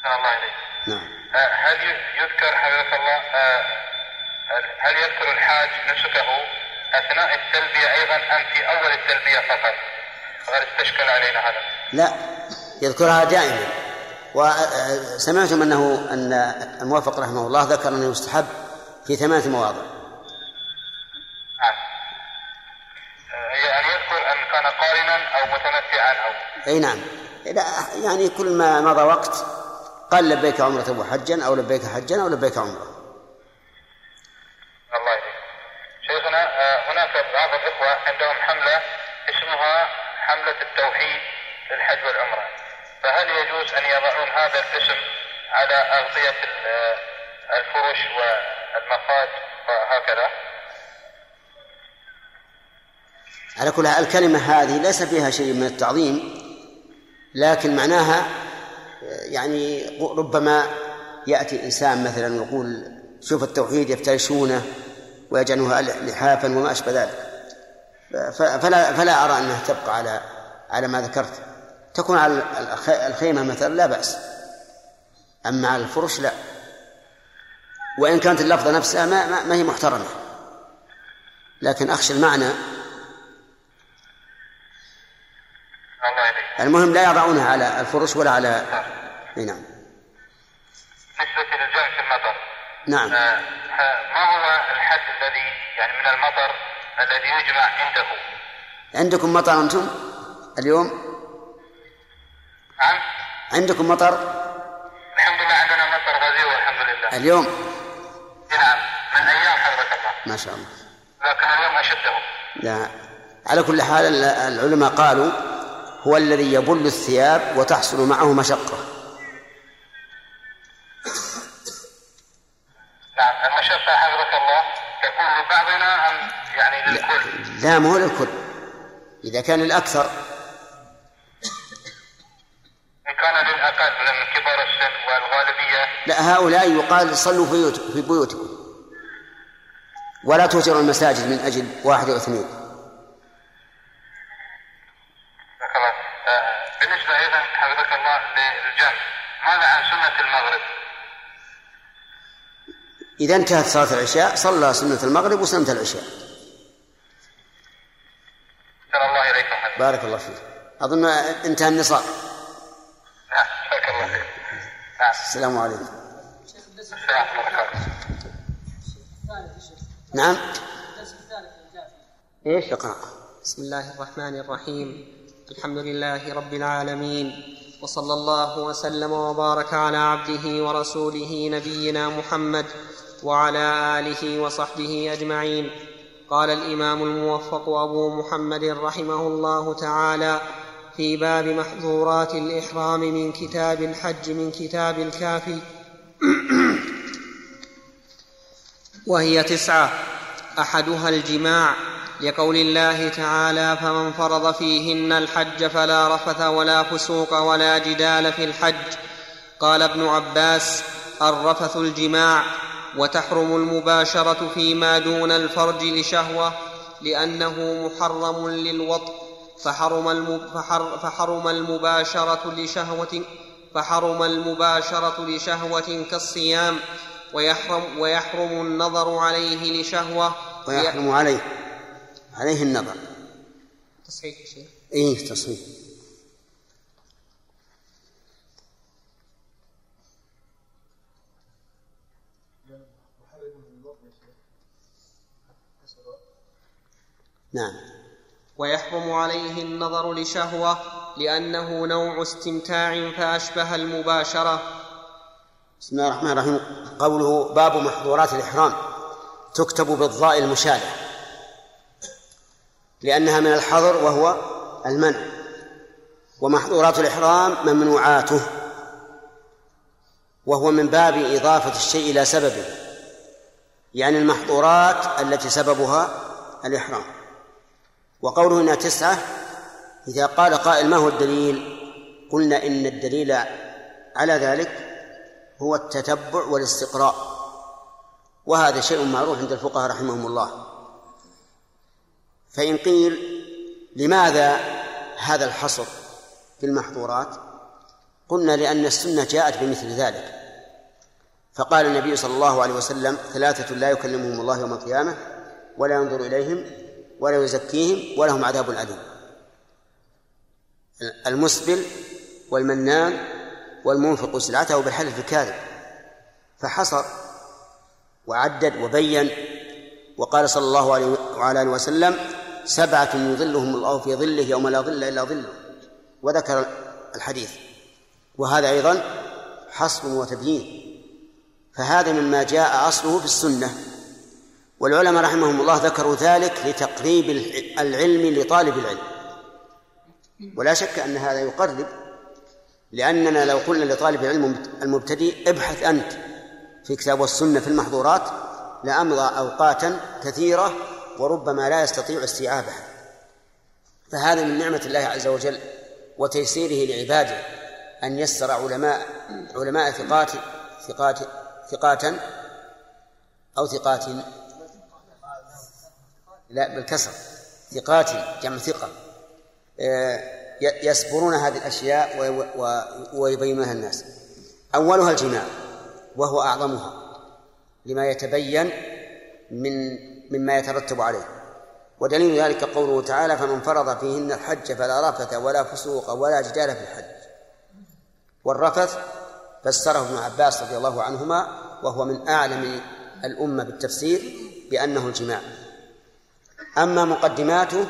H: الله إليك
A: نعم.
H: آه، هل يذكر حفظك الله آه، هل يذكر الحاج نسكه أثناء التلبية أيضا أم في أول التلبية فقط؟ وهل استشكل علينا هذا؟
A: لا يذكرها دائما وسمعتم أنه أن الموفق رحمه الله ذكر أنه يستحب في ثمانية مواضع
H: نعم. يعني يذكر أن كان قارنا أو متمتعا أو
A: أي نعم لا يعني كل ما مضى وقت قال لبيك عمرة وحجا أو لبيك حجا أو لبيك عمرة
H: الله يهديك. شيخنا آه، هناك بعض الإخوة عندهم حملة اسمها التوحيد للحج والعمرة. فهل يجوز أن يضعون هذا الاسم على أغطية ال- الفرش والمخاج وهكذا؟
A: على كل الكلمة هذه ليس فيها شيء من التعظيم لكن معناها يعني ربما يأتي إنسان مثلا ويقول شوف التوحيد يفترشونه ويجعلونها لحافا وما أشبه ذلك. فلا فلا أرى أنها تبقى على على ما ذكرت. تكون على الخ- الخيمة مثلا لا بأس. أما على الفرش لا. وإن كانت اللفظة نفسها ما, ما, ما هي محترمة. لكن أخشى المعنى. المهم لا يضعونها على الفرش ولا على إي نعم.
H: بالنسبة في المطر.
A: نعم.
H: آه، ما هو الحد الذي يعني من المطر الذي يجمع عنده؟
A: عندكم مطر أنتم؟ اليوم؟
H: نعم
A: عندكم مطر؟
H: الحمد لله عندنا مطر غزير والحمد لله.
A: اليوم؟
H: نعم من أيام حضرة الله.
A: ما شاء الله.
H: لكن اليوم أشده.
A: لا. على كل حال ال- العلماء قالوا هو الذي يبل الثياب وتحصل معه مشقة.
H: نعم المشقة حفظك الله تكون لبعضنا أم يعني للكل؟
A: لا مو للكل. إذا كان للأكثر.
H: إن كان للأقل من كبار السن الغالبية
A: لا هؤلاء يقال صلوا في بيوت- في بيوتكم. ولا تهجروا المساجد من أجل واحد أو
H: آه، بالنسبة أيضا حفظك الله للجمع ماذا عن سنة المغرب؟
A: إذا انتهت صلاة العشاء صلى سنة المغرب وسنة العشاء.
H: الله إليكم
A: بارك الله فيك. أظن انتهى النصاب.
H: جزاك الله خير نعم
A: السلام عليكم.
H: السلام وبركاته
A: نعم. إيش؟ اقرأ
B: بسم الله الرحمن الرحيم. الحمد لله رب العالمين. وصلى الله وسلم وبارك على عبده ورسوله نبينا محمد وعلى آله وصحبه أجمعين. قال الإمام الموفق أبو محمد رحمه الله تعالى في باب محظورات الإحرام من كتاب الحج من كتاب الكافي. وهي تسعة. أحدها الجماع لقول الله تعالى فمن فرض فيهن الحج فلا رفث ولا فسوق ولا جدال في الحج. قال ابن عباس الرفث الجماع وتحرم المباشرة فيما دون الفرج لشهوة لأنه محرم للوطء فحرم, فحر فحرم المباشرة لشهوه فحرم المباشرة لشهوة كالصيام ويحرم, ويحرم النظر عليه لشهوة.
A: ويحرم عليه عليه النظر.
B: تصحيح شيخ.
A: إيه تصحيح. نعم.
B: ويحرم عليه النظر لشهوة لأنه نوع استمتاع فأشبه المباشرة.
A: بسم الله الرحمن الرحيم. قوله باب محظورات الإحرام. تكتب بالضاء المشابه لأنها من الحظر وهو المنع. ومحظورات الإحرام ممنوعاته. وهو من باب إضافة الشيء إلى سببه. يعني المحظورات التي سببها الإحرام. وقوله إنها تسعة إذا قال قائل ما هو الدليل؟ قلنا إن الدليل على ذلك هو التتبع والاستقراء. وهذا شيء معروف عند الفقهاء رحمهم الله. فإن قيل لماذا هذا الحصر في المحظورات؟ قلنا لأن السنة جاءت بمثل ذلك. فقال النبي صلى الله عليه وسلم ثلاثة لا يكلمهم الله يوم القيامة ولا ينظر إليهم ولا يزكيهم ولهم عذاب أليم. المسبل والمنان والمنفق سلعته بالحلف الكاذب. فحصر وعدد وبين وقال صلى الله عليه وعلى آله وسلم سبعة يظلهم الله في ظله يوم لا ظل إلا ظله. وذكر الحديث. وهذا أيضا حصر وتبيين. فهذا مما جاء أصله في السنة. والعلماء رحمهم الله ذكروا ذلك لتقريب العلم لطالب العلم. ولا شك أن هذا يقرب لأننا لو قلنا لطالب العلم المبتدئ ابحث أنت في كتاب والسنة في المحظورات لأمضى أوقاتا كثيرة وربما لا يستطيع استيعابها. فهذا من نعمة الله عز وجل وتيسيره لعباده أن يسر علماء علماء ثقات ثقات ثقاتا أو ثقات لا بالكسر ثقات جمع ثقة. يسبرون هذه الأشياء ويبينونها الناس. أولها الجماع وهو أعظمها لما يتبين من مما يترتب عليه. ودليل ذلك قوله تعالى فمن فرض فيهن الحج فلا رفث ولا فسوق ولا جدال في الحج. والرفث فسره ابن عباس رضي الله عنهما وهو من أعلم الأمة بالتفسير بأنه الجماع. أما مقدماته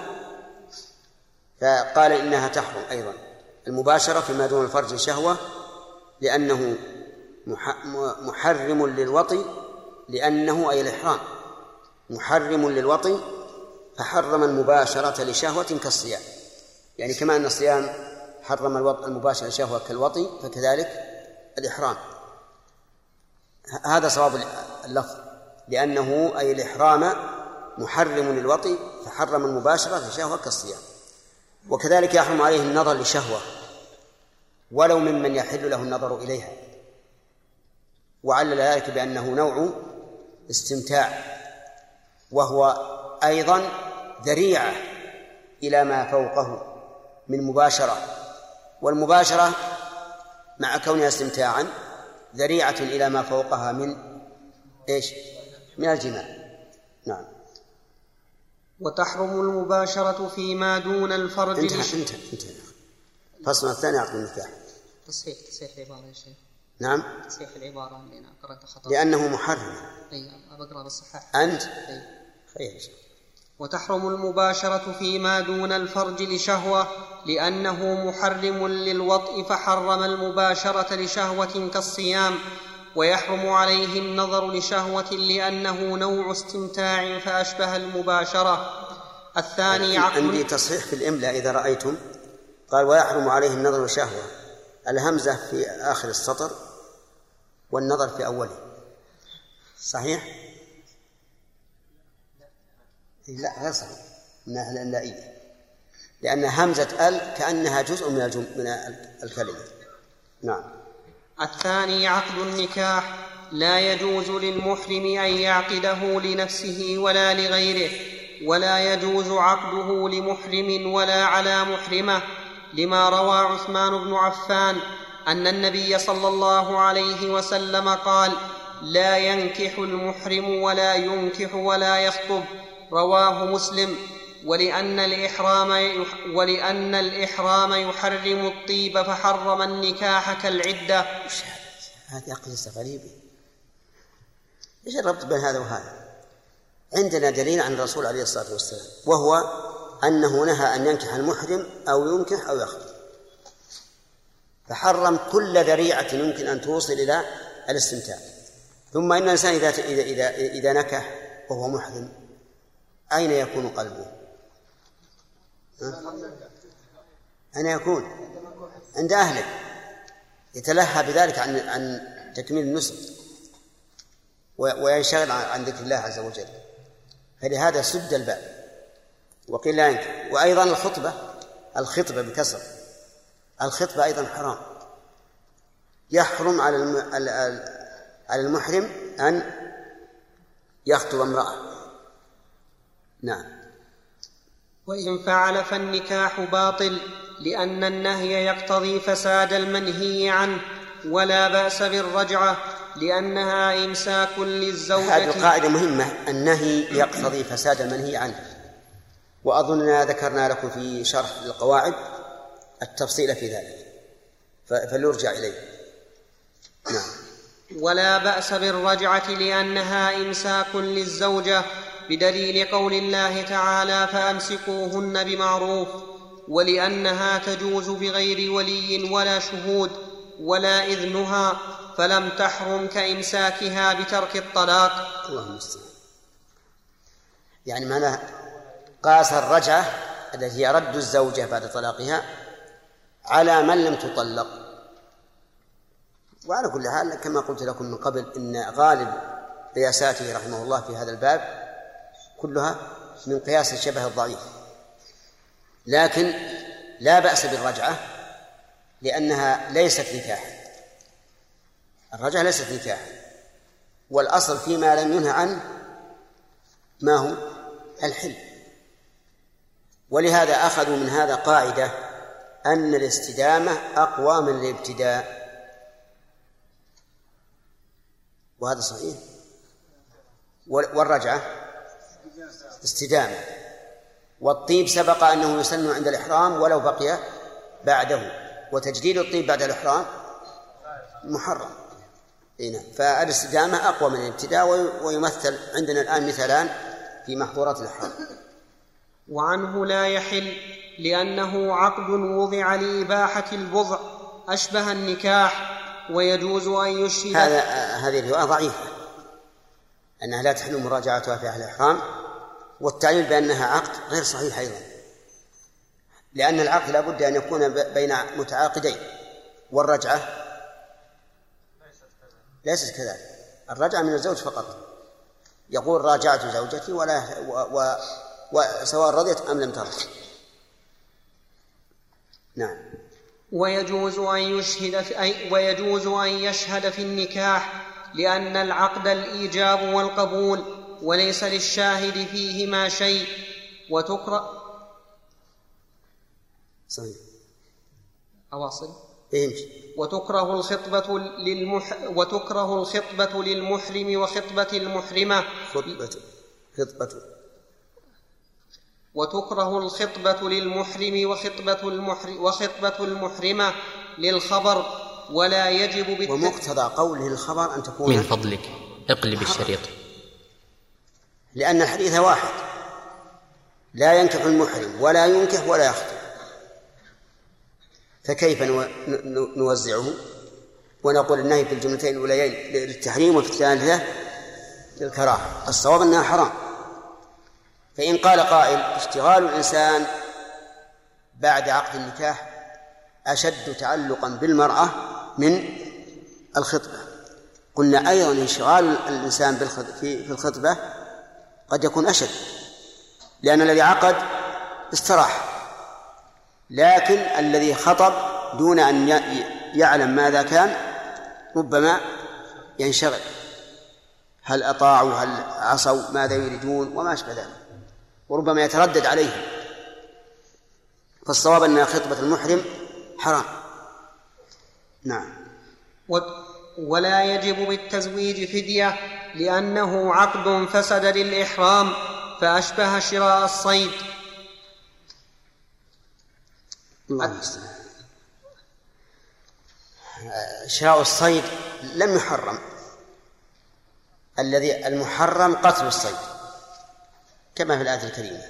A: فقال إنها تحرم أيضا المباشرة فيما دون الفرج شهوة لأنه محرم للوطي لأنه أي الإحرام محرم للوطي فحرم المباشرة لشهوة كالصيام. يعني كما أن الصيام حرم المباشرة لشهوة كالوطي فكذلك الإحرام. هذا صواب اللفظ لأنه أي الإحرام محرم للوطي فحرم المباشرة لشهوة كالصيام. وكذلك يحرم عليه النظر لشهوة ولو ممن يحل له النظر إليها. وعلل ذلك بأنه نوع استمتاع وهو أيضا ذريعة إلى ما فوقه من مباشرة. والمباشرة مع كونها استمتاعا ذريعة إلى ما فوقها من إيش؟ من الجماع نعم.
B: وتحرم المباشرة فيما دون الفرج
A: انتهى انتهى انتهى. الفصل الثاني عقد النكاح
B: تصحيح تصحيح العبارة يا شيخ.
A: نعم.
B: تصحيح العبارة اللي أنا قرأتها خطأ.
A: لأنه محرم.
B: أي بقرأ بالصحاح
A: أنت؟
B: أي.
A: خير
B: وتحرم المباشرة فيما دون الفرج لشهوة لأنه محرم للوطء فحرم المباشرة لشهوة كالصيام. ويحرم عليه النظر لشهوة لأنه نوع استمتاع فأشبه المباشرة. الثاني
A: عندي
B: عقد
A: تصحيح في الإملاء إذا رأيتم. قال ويحرم عليه النظر شهوة الهمزة في آخر السطر والنظر في أوله. صحيح؟ إيه، لا غير صحيح. الناحية الإملائية لأن همزة ال كأنها جزء من الجم... من الكلمة. نعم.
B: الثاني عقد النكاح لا يجوز للمحرم أن يعقده لنفسه ولا لغيره ولا يجوز عقده لمحرم ولا على محرمة لما روى عثمان بن عفان أن النبي صلى الله عليه وسلم قال لا ينكح المحرم ولا ينكح ولا يخطب رواه مسلم. ولأن الإحرام ولأن الإحرام يحرم الطيب فحرم النكاح كالعدة؟
A: هذه قصة غريبة إيش الربط بين هذا وهذا؟ عندنا دليل عن الرسول عليه الصلاة والسلام وهو أنه نهى أن ينكح المحرم أو ينكح أو يخطب فحرم كل ذريعة يمكن أن توصل إلى الاستمتاع ثم إن الإنسان إذا إذا, إذا نكح وهو محرم أين يكون قلبه؟ أين يكون؟ عند أهله. يتلهى بذلك عن عن تكميل النسك وينشغل عن ذكر الله عز وجل. فلهذا سد الباب. وقيل لا ينكح وأيضا الخطبة الخطبة بكسر. الخطبة أيضا حرام. يحرم على على المحرم أن يخطب امرأة. نعم.
B: وإن فعل فالنكاح باطل لأن النهي يقتضي فساد المنهي عنه ولا بأس بالرجعة لأنها إمساك
A: هذه
B: للزوجة
A: قاعدة مهمة النهي يقتضي فساد المنهي عنه. وأظننا ذكرنا لكم في شرح القواعد التفصيل في ذلك. فليرجع إليه. نعم.
B: ولا بأس بالرجعة لأنها إمساك للزوجة بدليل قول الله تعالى فأمسكوهن بمعروف ولأنها تجوز بغير ولي ولا شهود ولا إذنها فلم تحرم كإمساكها بترك الطلاق.
A: الله المستعان يعني معناه قاس الرجعة التي هي رد الزوجة بعد طلاقها على من لم تطلق. وعلى كل حال كما قلت لكم من قبل إن غالب قياساته رحمه الله في هذا الباب كلها من قياس الشبه الضعيف. لكن لا بأس بالرجعة لأنها ليست نكاحا. الرجعة ليست نكاحا. والأصل فيما لم ينهى عنه ما هو؟ الحل. ولهذا أخذوا من هذا قاعدة أن الاستدامة أقوى من الابتداء. وهذا صحيح. والرجعة استدامة. والطيب سبق أنه يسن عند الإحرام ولو بقي بعده وتجديد الطيب بعد الإحرام محرم. إي نعم. فالاستدامة أقوى من الابتداء وي- ويمثل عندنا الآن مثالان في محظورات الإحرام.
B: وعنه لا يحل لأنه عقد وضع لإباحة البضع أشبه النكاح ويجوز أن يشهد
A: هذا هذه الرواية ضعيفة أنها لا تحل مراجعتها في أهل الإحرام. والتعليل بأنها عقد غير صحيح أيضا. لأن العقد لا بد أن يكون بين متعاقدين. والرجعة ليست كذلك. الرجعة من الزوج فقط. يقول راجعت زوجتي ولا و و وسواء رضيت أم لم ترضى نعم.
B: ويجوز أن يشهد في ويجوز أن يشهد في النكاح لأن العقد الإيجاب والقبول وليس للشاهد فيهما شيء. وتكره
A: صحيح.
B: أواصل.
A: إيه
B: وتكره الخطبة للمح وتكره الخطبة للمحرم وخطبة المحرمة.
A: خطبة. خطبة.
B: وتكره الخطبة للمحرم وخطبة المحرم وخطبة المحرمة للخبر. ولا يجب بالت...
A: ومقتضى قوله الخبر أن تكون
I: من فضلك. اقلب الشريط.
A: لأن الحديث واحد. لا ينكح المحرم ولا ينكح ولا يخطب. فكيف نوزعه؟ ونقول النهي في الجملتين الأوليين للتحريم وفي الثالثة للكراهة. الصواب أنها حرام. فإن قال قائل اشتغال الإنسان بعد عقد النكاح أشد تعلقا بالمرأة من الخطبة. قلنا أيضا انشغال الإنسان في الخطبة قد يكون أشد لأن الذي عقد استراح لكن الذي خطب دون أن يعلم ماذا كان ربما ينشغل. هل أطاعوا هل عصوا ماذا يريدون وما أشبه ذلك وربما يتردد عليهم. فالصواب أن خطبة المحرم حرام. نعم.
B: ولا يجب بالتزويج فدية لأنه عقد فسد للإحرام فأشبه شراء الصيد.
A: الله شراء الصيد لم يحرم. الذي المحرم قتل الصيد كما في الآية الكريمة.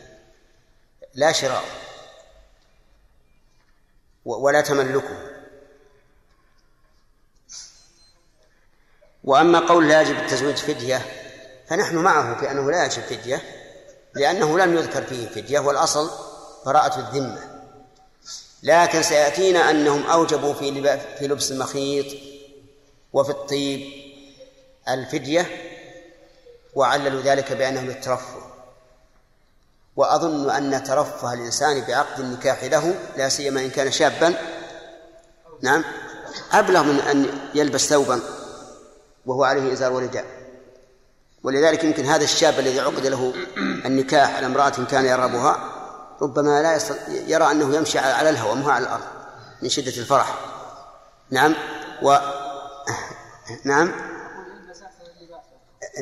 A: لا شراء. ولا تملكه. وأما قول لا يجب التزويج فدية فنحن معه في أنه لا يجب فدية لأنه لم يذكر فيه فدية والأصل براءة الذمة. لكن سيأتينا أنهم أوجبوا في في لبس المخيط وفي الطيب الفدية وعللوا ذلك بأنه للترفه وأظن أن ترفه الإنسان بعقد النكاح له لا سيما إن كان شابا. نعم. أبلغ من أن يلبس ثوبا. وهو عليه إزار ورداء ولذلك يمكن هذا الشاب الذي عقد له النكاح على امرأة كان يرغبها ربما لا. يرى أنه يمشي على الهواء مو على الأرض من شدة الفرح. نعم و نعم.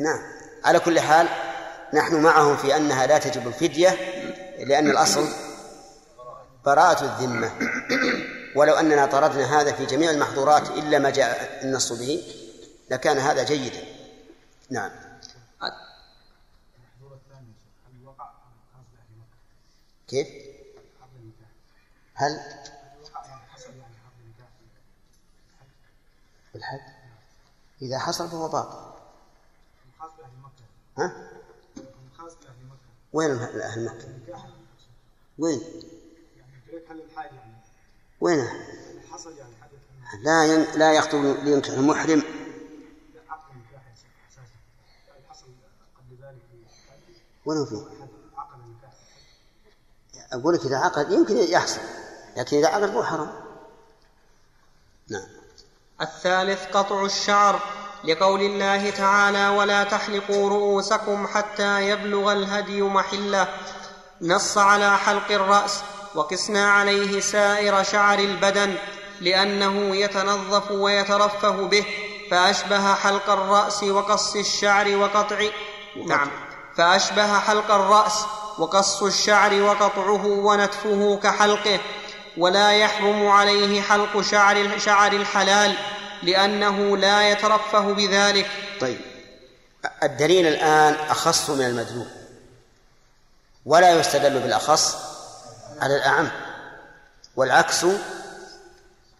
A: نعم. على كل حال نحن معهم في أنها لا تجب الفدية لأن الأصل براءة الذمة. ولو أننا طردنا هذا في جميع المحظورات إلا ما جاء النص به لكان هذا جيدا نعم كيف؟ هل بالحج إذا حصل فهو باطل ها؟ وين أهل مكة؟ وين؟ وين؟ لا ين... لا يخطب لينكح المحرم هو فيه؟ أقول لك إذا عقد يمكن يحصل لكن إذا عقد مو حرام. نعم.
B: الثالث قطع الشعر لقول الله تعالى ولا تحلقوا رؤوسكم حتى يبلغ الهدي محلة نص على حلق الرأس وقسنا عليه سائر شعر البدن لأنه يتنظف ويترفه به فأشبه حلق الرأس وقص الشعر وقطع. نعم. فأشبه حلق الرأس وقص الشعر وقطعه ونتفه كحلقه ولا يحرم عليه حلق شعر شعر الحلال لأنه لا يترفه بذلك.
A: طيب. الدليل الآن أخص من المدلول. ولا يستدل بالأخص على الأعم. والعكس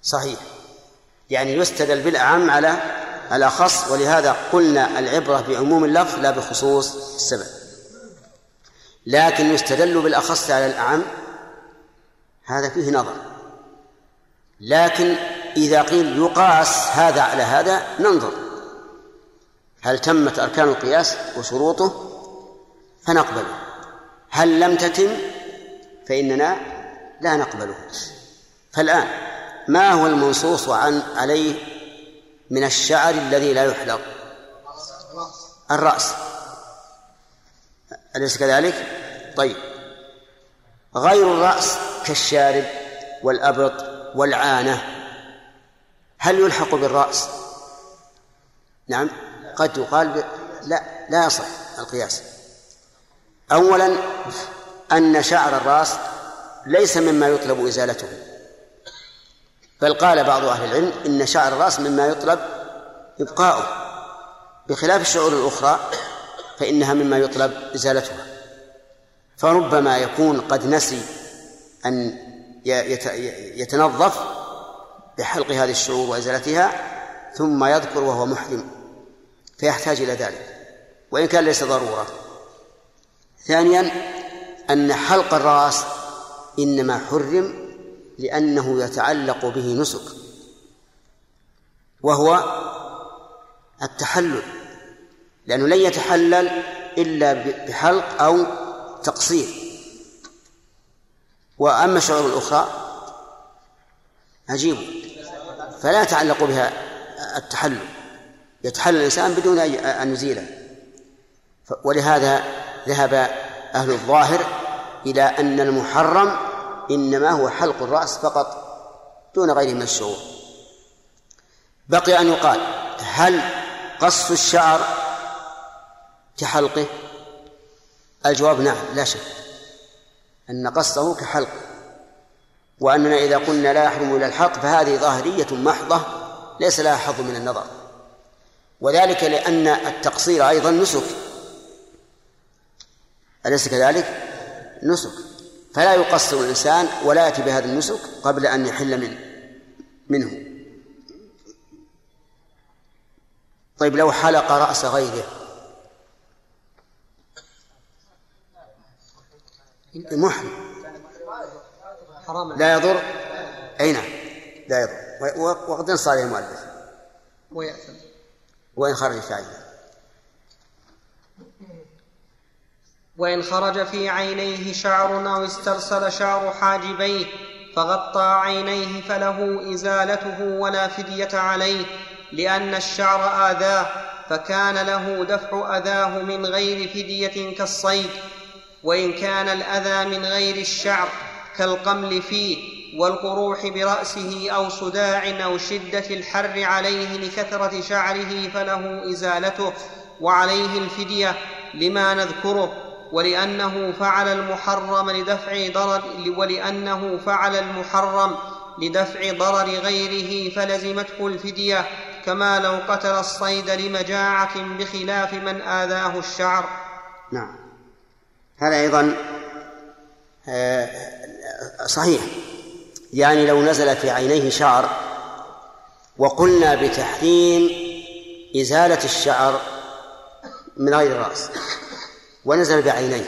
A: صحيح. يعني يستدل بالأعم على الأخص ولهذا قلنا العبرة بعموم اللفظ لا بخصوص السبب. لكن يستدل بالأخص على الأعم هذا فيه نظر. لكن إذا قيل يقاس هذا على هذا ننظر. هل تمت أركان القياس وشروطه؟ فنقبله. هل لم تتم؟ فإننا لا نقبله. فالآن ما هو المنصوص عن عليه من الشعر الذي لا يحلق. الرأس. أليس كذلك؟ طيب. غير الرأس كالشارب والأبط والعانة. هل يلحق بالرأس؟ نعم. قد يقال ب... لا لا يصح القياس. أولا أن شعر الرأس ليس مما يطلب إزالته. بل قال بعض أهل العلم إن شعر الرأس مما يطلب إبقاؤه بخلاف الشعور الأخرى فإنها مما يطلب إزالتها. فربما يكون قد نسي أن يتنظف بحلق هذه الشعور وإزالتها ثم يذكر وهو محرم فيحتاج إلى ذلك وإن كان ليس ضرورة. ثانيا أن حلق الرأس إنما حرم لأنه يتعلق به نسك وهو التحلل لأنه لن يتحلل إلا بحلق أو تقصير. وأما الشعور الأخرى عجيب. فلا يتعلق بها التحلل يتحلل الإنسان بدون أن يزيله ولهذا ذهب أهل الظاهر إلى أن المحرم إنما هو حلق الرأس فقط دون غيره من الشعور بقي أن يقال هل قص الشعر كحلقه؟ الجواب نعم لا شك أن قصه كحلقه وأننا إذا قلنا لا يحرم إلى الحلق فهذه ظاهرية محضة ليس لها حظ من النظر. وذلك لأن التقصير أيضا نسك. أليس كذلك؟ نسك. فلا يقصر الإنسان ولا يأتي بهذا النسك قبل أن يحل منه منه. طيب لو حلق رأس غيره. محرم. لا يضر. أي نعم. لا يضر. وقد نص عليه المؤلف.
B: ويأثم.
A: وإن خرج في
B: وإن خرج في عينيه شعر أو استرسل شعر حاجبيه فغطى عينيه فله إزالته ولا فدية عليه لأن الشعر آذاه فكان له دفع أذاه من غير فدية كالصيد وإن كان الأذى من غير الشعر كالقمل فيه والقروح برأسه أو صداع أو شدة الحر عليه لكثرة شعره فله إزالته وعليه الفدية لما نذكره. ولأنه فعل المحرم لدفع ضرر ولأنه فعل المحرم لدفع ضرر غيره فلزمته الفدية كما لو قتل الصيد لمجاعة بخلاف من آذاه الشعر.
A: نعم. هذا أيضا صحيح. يعني لو نزل في عينيه شعر وقلنا بتحريم إزالة الشعر من غير الرأس ونزل بعينيه.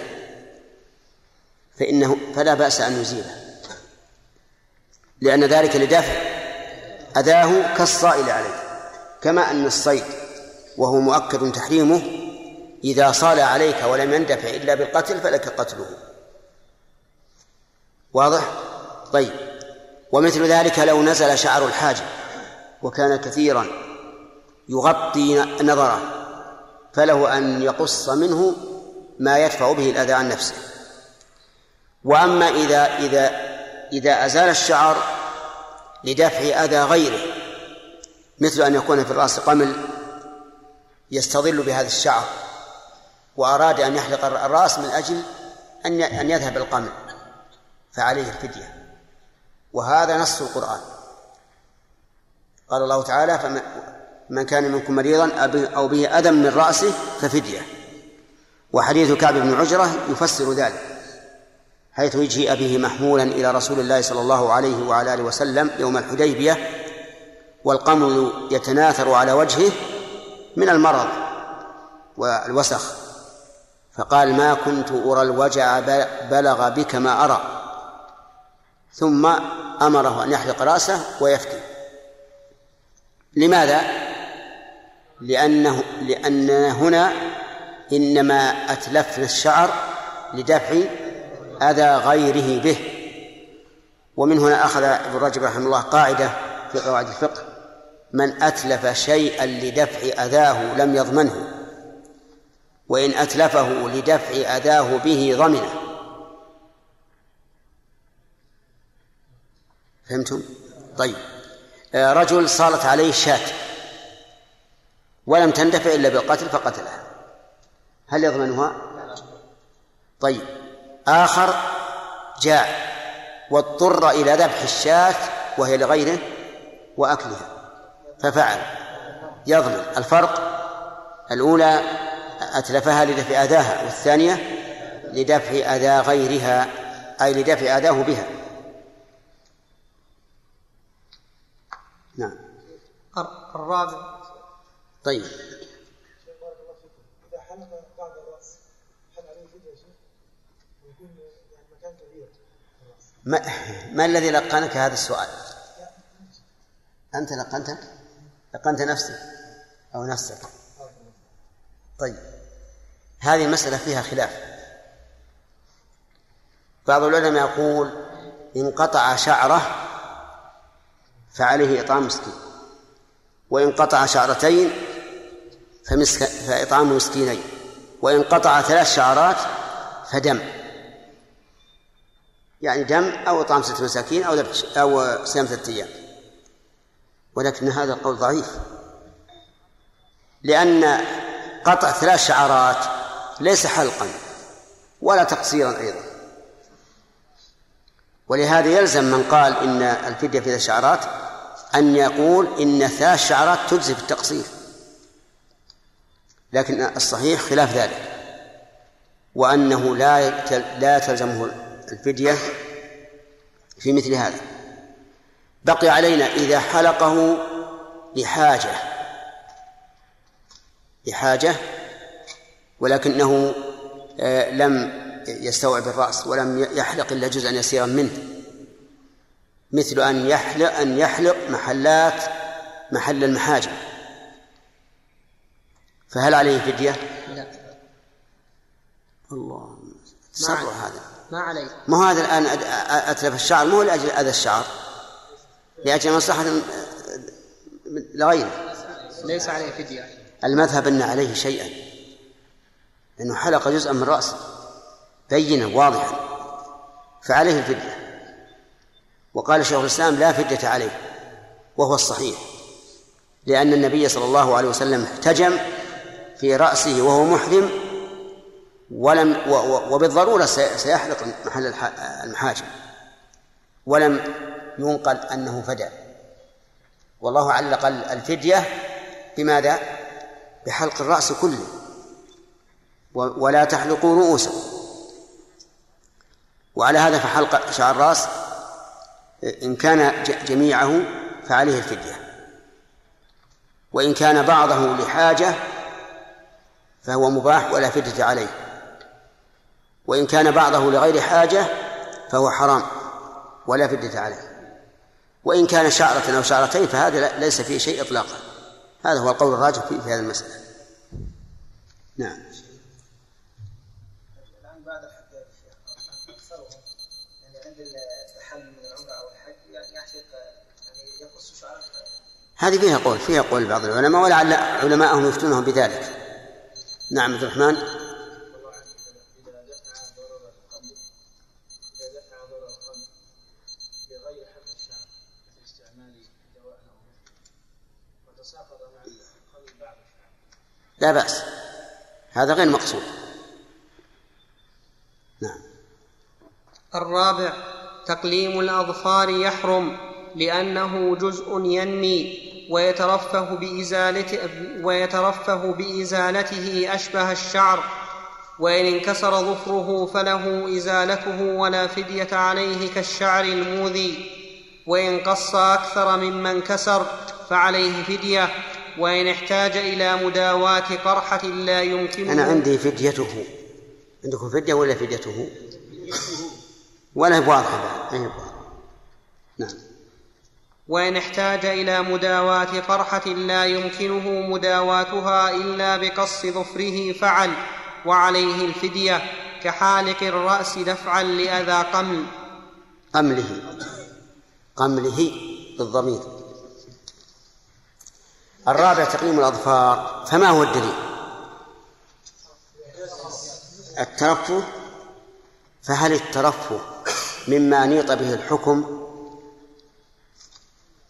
A: فإنه فلا بأس أن يزيله. لأن ذلك لدفع أذاه كالصائل عليه. كما أن الصيد وهو مؤكد تحريمه إذا صال عليك ولم يندفع إلا بالقتل فلك قتله. واضح؟ طيب. ومثل ذلك لو نزل شعر الحاجب وكان كثيرا يغطي نظره فله أن يقص منه ما يدفع به الأذى عن نفسه. وأما إذا إذا إذا أزال الشعر لدفع أذى غيره مثل أن يكون في الرأس قمل يستظل بهذا الشعر وأراد أن يحلق الرأس من أجل أن أن يذهب القمل فعليه الفدية. وهذا نص القرآن. قال الله تعالى فمن كان منكم مريضا أو به أذى من رأسه ففدية. وحديث كعب بن عجرة يفسر ذلك حيث يجيء به محمولا إلى رسول الله صلى الله عليه وعلى آله وسلم يوم الحديبية والقمل يتناثر على وجهه من المرض والوسخ فقال ما كنت أرى الوجع بلغ بك ما أرى ثم أمره أن يحلق رأسه ويفتي لماذا؟ لأنه لأننا هنا إنما أتلفنا الشعر لدفع أذى غيره به. ومن هنا أخذ ابن رجب رحمه الله قاعدة في قواعد الفقه. من أتلف شيئا لدفع أذاه لم يضمنه. وإن أتلفه لدفع أداه به ضمنه. فهمتم؟ طيب. آه، رجل صالت عليه شاة. ولم تندفع إلا بالقتل فقتلها. هل يضمنها؟ طيب. آخر جاء. واضطر إلى ذبح الشاة وهي لغيره وأكلها. ففعل. يضمن. الفرق الأولى أتلفها لدفع أذاها والثانية لدفع أذى غيرها أي لدفع أذاه بها. نعم.
B: الرابع.
A: طيب
J: إذا حلق بعد الرأس هل عليه فدية شيء؟ ويكون يعني مكان كبير
A: ما, ما الذي لقنك هذا السؤال؟ أنت لقنته لقنت نفسك أو نفسك؟ طيب. هذه المسألة فيها خلاف. بعض العلماء يقول إن قطع شعره فعليه إطعام مسكين وإن قطع شعرتين فمسك فإطعام مسكينين وإن قطع ثلاث شعرات فدم. يعني دم أو إطعام ستة مساكين أو ذبح أو صيام ثلاثة أيام. ولكن هذا القول ضعيف. لأن قطع ثلاث شعرات ليس حلقا ولا تقصيرا أيضا. ولهذا يلزم من قال إن الفدية في الشعرات أن يقول إن ثلاث شعرات تجزي في التقصير. لكن الصحيح خلاف ذلك. وأنه لا لا تلزمه الفدية في مثل هذا. بقي علينا إذا حلقه لحاجة لحاجة ولكنه آه، لم يستوعب الرأس ولم يحلق إلا جزءا يسيرا منه. مثل أن يحلق أن يحلق محلات محل المحاجم. فهل عليه فدية؟
B: لا.
A: الله سر هذا.
B: ما عليه
A: ما هو هذا الآن أتلف الشعر؟ مو لأجل أذى الشعر. لأجل مصلحة لغيره.
B: ليس عليه فدية.
A: المذهب أن عليه شيئا. أنه حلق جزءا من رأسه. بينا واضحا. فعليه الفدية وقال شيخ الإسلام لا فدية عليه. وهو الصحيح. لأن النبي صلى الله عليه وسلم احتجم في رأسه وهو محرم ولم وبالضرورة سيحلق محل المحاجم ولم ينقل أنه فدى. والله علق الفدية بماذا؟ بحلق الرأس كله. ولا تحلقوا رؤوسكم وعلى هذا فحلق شعر الرأس. إن كان جميعه فعليه الفدية. وإن كان بعضه لحاجة فهو مباح ولا فدية عليه. وإن كان بعضه لغير حاجة فهو حرام ولا فدية عليه. وإن كان شعرة أو شعرتين فهذا ليس فيه شيء إطلاقا. هذا هو القول الراجح في هذه المسألة. نعم. هذه فيها قول فيها قول بعض العلماء ولعل علماءهم يفتونهم بذلك. نعم عبد الرحمن. لا بأس. هذا غير مقصود. نعم.
B: الرابع تقليم الأظفار يحرم لأنه جزء ينمي ويترفه بإزالته, ويترفه بإزالته أشبه الشعر. وإن انكسر ظفره فله إزالته ولا فدية عليه كالشعر الموذي. وإن قص أكثر مما انكسر فعليه فدية. وإن احتاج إلى مداواة قرحة لا يمكنه.
A: أنا عندي فديته. عندكم فدية ولا فديته؟ ولا واضحة نعم.
B: وإن احتاج إلى مداواة قرحة لا يمكنه مداواتها إلا بقص ظفره فعل وعليه الفدية كحالق الرأس دفعا لأذى قمل.
A: قمله. قمله بالضمير الرابع تقليم الأظفار فما هو الدليل؟ الترفه فهل الترفه مما نيط به الحكم؟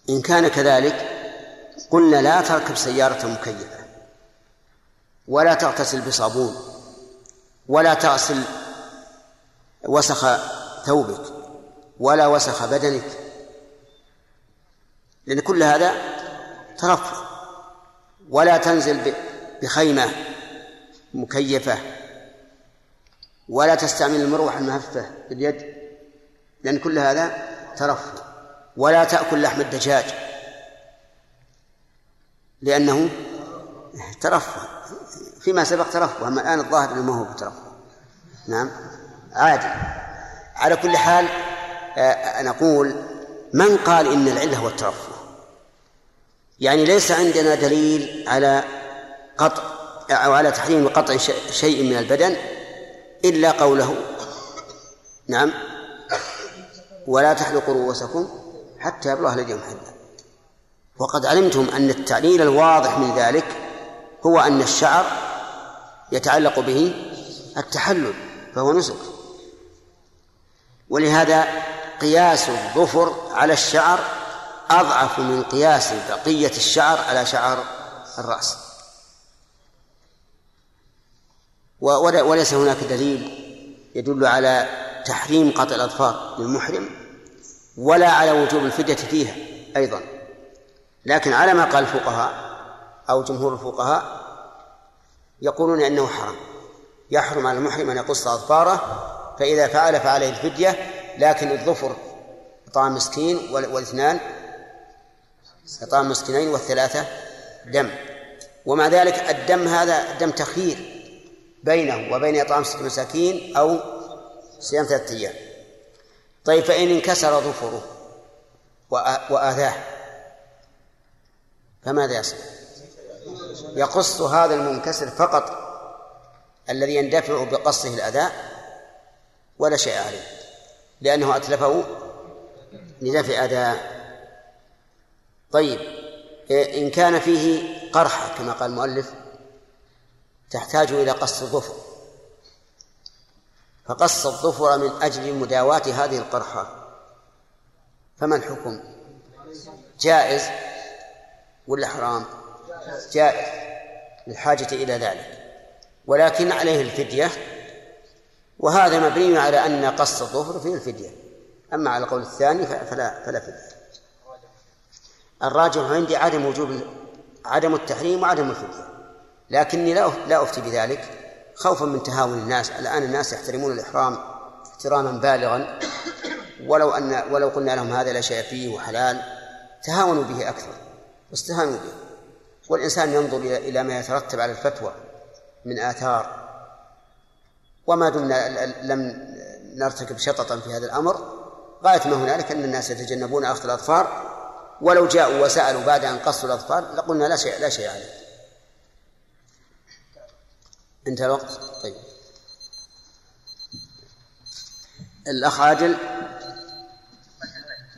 A: إن كان كذلك قلنا لا تركب سيارة مكيفة ولا تغتسل بصابون ولا تغسل وسخ ثوبك ولا وسخ بدنك لأن كل هذا ترفه. ولا تنزل بخيمة مكيفة ولا تستعمل المروحة المهفة باليد لأن كل هذا ترفه ولا تأكل لحم الدجاج لأنه ترفه فيما سبق ترفه أما الآن الظاهر أنه ما هو بترفه نعم عادي. على كل حال آه، نقول من قال إن العلة هو الترفه يعني ليس عندنا دليل على قطع أو على تحريم قطع شيء من البدن إلا قوله. نعم. ولا تحلقوا رؤوسكم حتى يبلغ الهدي محله وقد علمتم أن التعليل الواضح من ذلك هو أن الشعر يتعلق به التحلل فهو نسك. ولهذا قياس الظفر على الشعر أضعف من قياس بقية الشعر على شعر الرأس. وليس هناك دليل يدل على تحريم قطع الأظفار للمحرم ولا على وجوب الفدية فيها أيضا. لكن على ما قال الفقهاء أو جمهور الفقهاء يقولون إنه حرام. يحرم على المحرم أن يقص أظفاره فإذا فعل فعليه الفدية لكن الظفر إطعام مسكين والإثنان إطعام مسكينين والثلاثة دم. ومع ذلك الدم هذا دم تخيير بينه وبين إطعام ست مساكين أو صيام ثلاثة أيام. طيب فإن انكسر ظفره وآذاه فماذا يصنع؟ يقص هذا المنكسر فقط الذي يندفع بقصه الأذى ولا شيء عليه لأنه أتلفه لدفع أذى. طيب إن كان فيه قرحة كما قال المؤلف تحتاج إلى قص الظفر. فقص الظفر من أجل مداواة هذه القرحة. فما الحكم؟ جائز ولا حرام؟ جائز للحاجة إلى ذلك. ولكن عليه الفدية. وهذا مبني على أن قص الظفر فيه الفدية. أما على القول الثاني فلا فلا فدية. الراجح عندي عدم وجوب عدم التحريم وعدم الفدية لكني لا لا أفتي بذلك. خوفا من تهاون الناس. الآن الناس يحترمون الإحرام احتراما بالغا. ولو أن ولو قلنا لهم هذا لا شيء فيه وحلال. تهاونوا به أكثر. واستهانوا به. والإنسان ينظر إلى ما يترتب على الفتوى من آثار. وما دمنا لم نرتكب شططا في هذا الأمر. غاية ما هنالك أن الناس يتجنبون أخذ الأظفار ولو جاءوا وسألوا بعد أن قصوا الأظفار لقلنا لا شيء لا شيء عليه. انتهى الوقت؟ طيب. الأخ عادل؟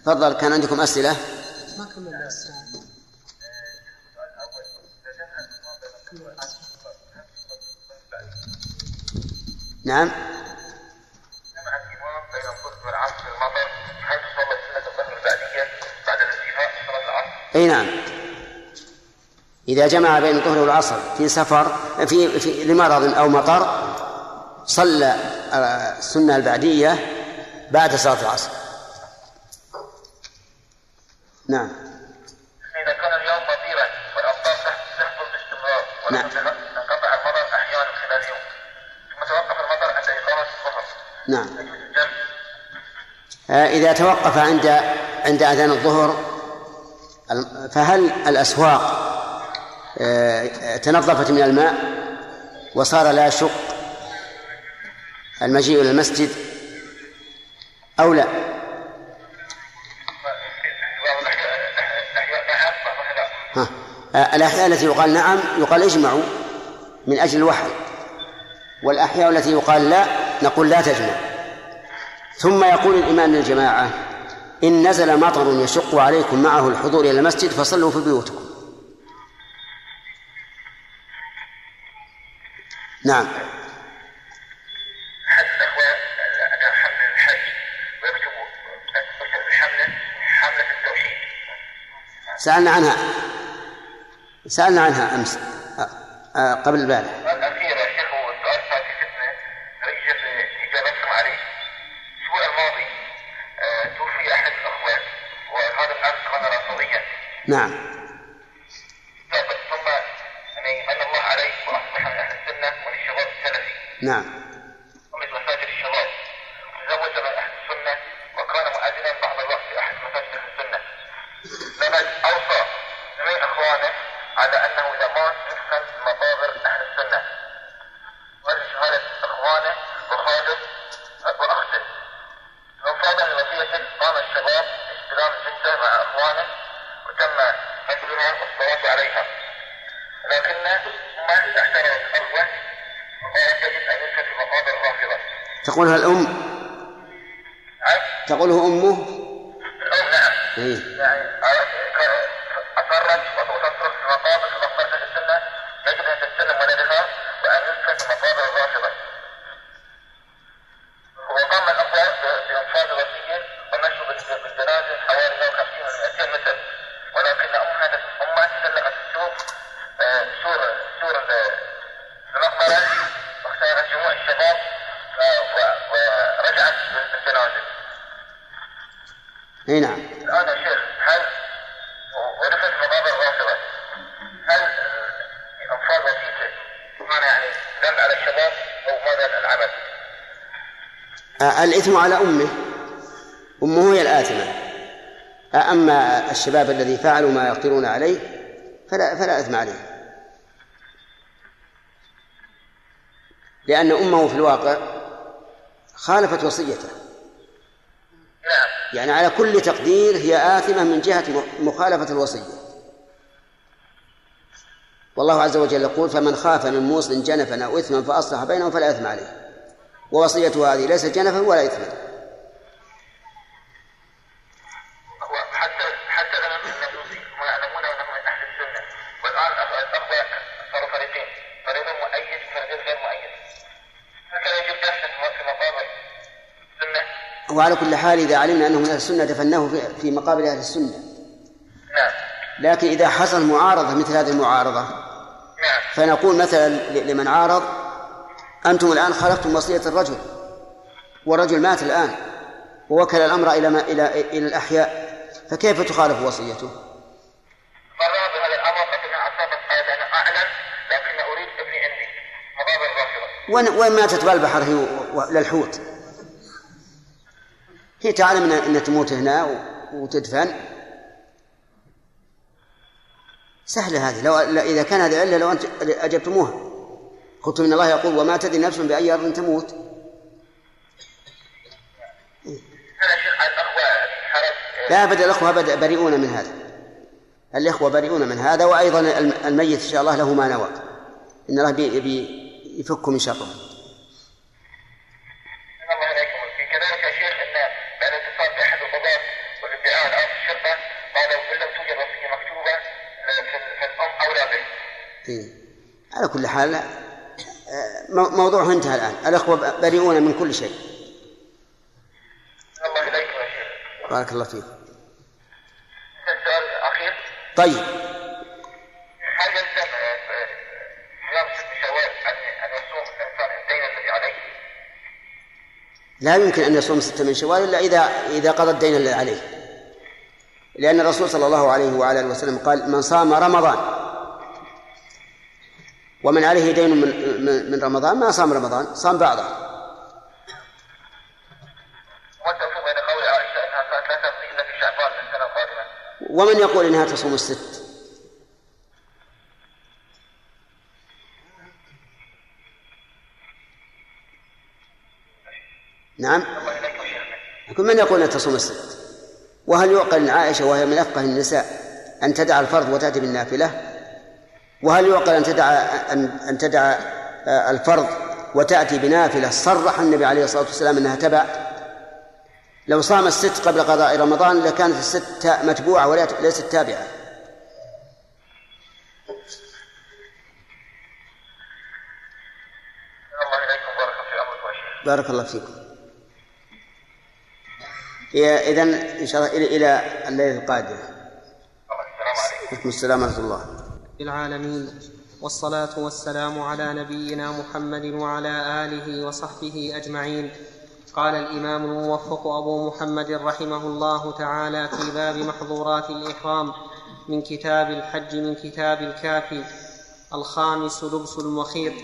A: تفضل كان عندكم أسئلة؟
K: ما كملنا
A: نعم. أي نعم. إذا جمع بين الظهر والعصر في سفر في, في لمرض أو مطر صلى السنة البعدية بعد صلاة العصر. نعم.
H: إذا كان اليوم مطيرا والأمطار تحصل باستمرار
A: نعم.
H: انقطع المطر أحيانا خلال اليوم. ثم توقف المطر عند إقامة الظهر
A: نعم. آه، إذا توقف عند عند أذان الظهر فهل الأسواق آه، تنظفت من الماء وصار لا يشق المجيء إلى المسجد أو لا ها. الأحياء التي يقال نعم يقال اجمعوا من أجل الوحي والأحياء التي يقال لا نقول لا تجمع ثم يقول الإمام للجماعة إن نزل مطر يشق عليكم معه الحضور إلى المسجد فصلوا في بيوتكم. نعم. سألنا عنها. سألنا عنها أمس. آه، آه، قبل البارح نعم.
H: ثم يعني من الله عليه وأصبح من أهل السنة ومن الشباب السلفي.
A: نعم
H: ومن مساجد الشباب تزوج من أهل السنة وكان مؤذنا بعض الوقت في أحد مساجد أهل السنة لمن أوصى جميع إخوانه على أنه إذا مات يدفن في مقابر أهل السنة وهذه شهادة إخوانه وخادم وأخته وفادا لوصية قام الشباب باستلام جدة مع إخوانه وتم حفظها والصلاة عليها لكن ما اعترض الأخوة وقال يجب أن يدفن في مقابر الرافضة
A: تقولها الأم تقوله أمه
H: الأم نعم
A: إيه.
H: يعني أصرت وتصرف في مقابر في مقابر السنة يجب أن تستلم ولدها وأن يدفن في مقابر الرافضة وقام الأخوة بإنفاذ وصية ومشوا بال- بالجنازة حوالي 150 و 200 متر ولكن أمها أمها تسلمت السوق آه، سور سور ال- المقبرة واختارت جموع الشباب ف- و- ورجعت بالجنازة
A: اي نعم
H: الآن يا شيخ هل ودفن في مقابر الرافضة هل أنفاذ وصيته معنى يعني ذنب على الشباب أو ماذا العمل؟
A: آه، الإثم على أمه. أمه هي الآثمة. أما الشباب الذي فعلوا ما يقدرون عليه فلا فلا إثم عليه. لأن أمه في الواقع خالفت وصيته. يعني على كل تقدير هي آثمة من جهة مخالفة الوصية. والله عز وجل يقول فمن خاف من موصل جنفا أو إثما فأصلح بينهم فلا إثم عليه. ووصيته هذه ليست جنفا ولا إثما.
H: هو حتى حتى لما النبي ما يعلمون أنه من أهل السنة. والآن الأخ- الاخوه صاروا فريقين. فريق مؤيد وفريق غير مؤيد. فكان يجب دفن في مقابر السنة.
A: وعلى كل حال إذا علمنا أنه من أهل السنة دفناه في- مقابر أهل السنة.
H: نعم.
A: لكن إذا حصل معارضة مثل هذه المعارضة
H: نعم.
A: فنقول مثلا لمن عارض أنتم الآن خالفتم وصية الرجل والرجل مات الآن ووكل الأمر إلى ما إلى إلى الأحياء فكيف تخالف وصيته؟
H: مرة بهذا الأمر لكن اصابت قال أنا أعلم لكن أريد ابني عندي
A: وين وين ماتت بالبحر هي للحوت؟ هي تعلم إن تموت هنا وتدفن سهلة هذه لو إذا كان هذه علة لو أنت أجبتموها قلت إن الله يقول وما تدري نفس بأي أرض تموت. لا أبدا الأخوة أبدا بريئون من هذا. الإخوة بريئون من هذا وأيضا الم- الميت إن شاء الله له ما نوى. إن الله بي- بي- يفك من شره. إيه. على كل حال موضوعه انتهى الآن. الأخوة بريئون من كل شيء. بارك الله فيك. طيب.
H: هل يلزم صيام ست شوال ان أن يصوم الإنسان الدين الذي عليه؟
A: لا يمكن أن يصوم ستة من شوال إلا إذا إذا قضى الدين الذي عليه. لأن الرسول صلى الله عليه وعلى وسلم قال من صام رمضان ومن عليه دين من من- رمضان ما صام رمضان صام بعضه
H: عائشة إنها.
A: ومن يقول إنها تصوم الست نعم. يقول من يقول أنها تصوم الست وهل يعقل أن عائشة وهي من أفقه النساء أن تدع الفرض وتأتي بالنافلة وهل يعقل أن تدع أن تدع آه، الفرض وتأتي بنافلة صرح النبي عليه الصلاة والسلام أنها تبع؟ لو صام الست قبل قضاء رمضان لكانت الست متبوعة وليست تابعة.
H: بارك
A: الله فيكم. إذا إن شاء الله إلى إلى الليلة القادمة. عليكم. السلام ورحمة الله.
B: العالمين. والصلاة والسلام على نبينا محمد وعلى آله وصحبه أجمعين. قال الإمام الموفق أبو محمد رحمه الله تعالى في باب محظورات الإحرام من كتاب الحج من كتاب الكافي الخامس لبس المخيط.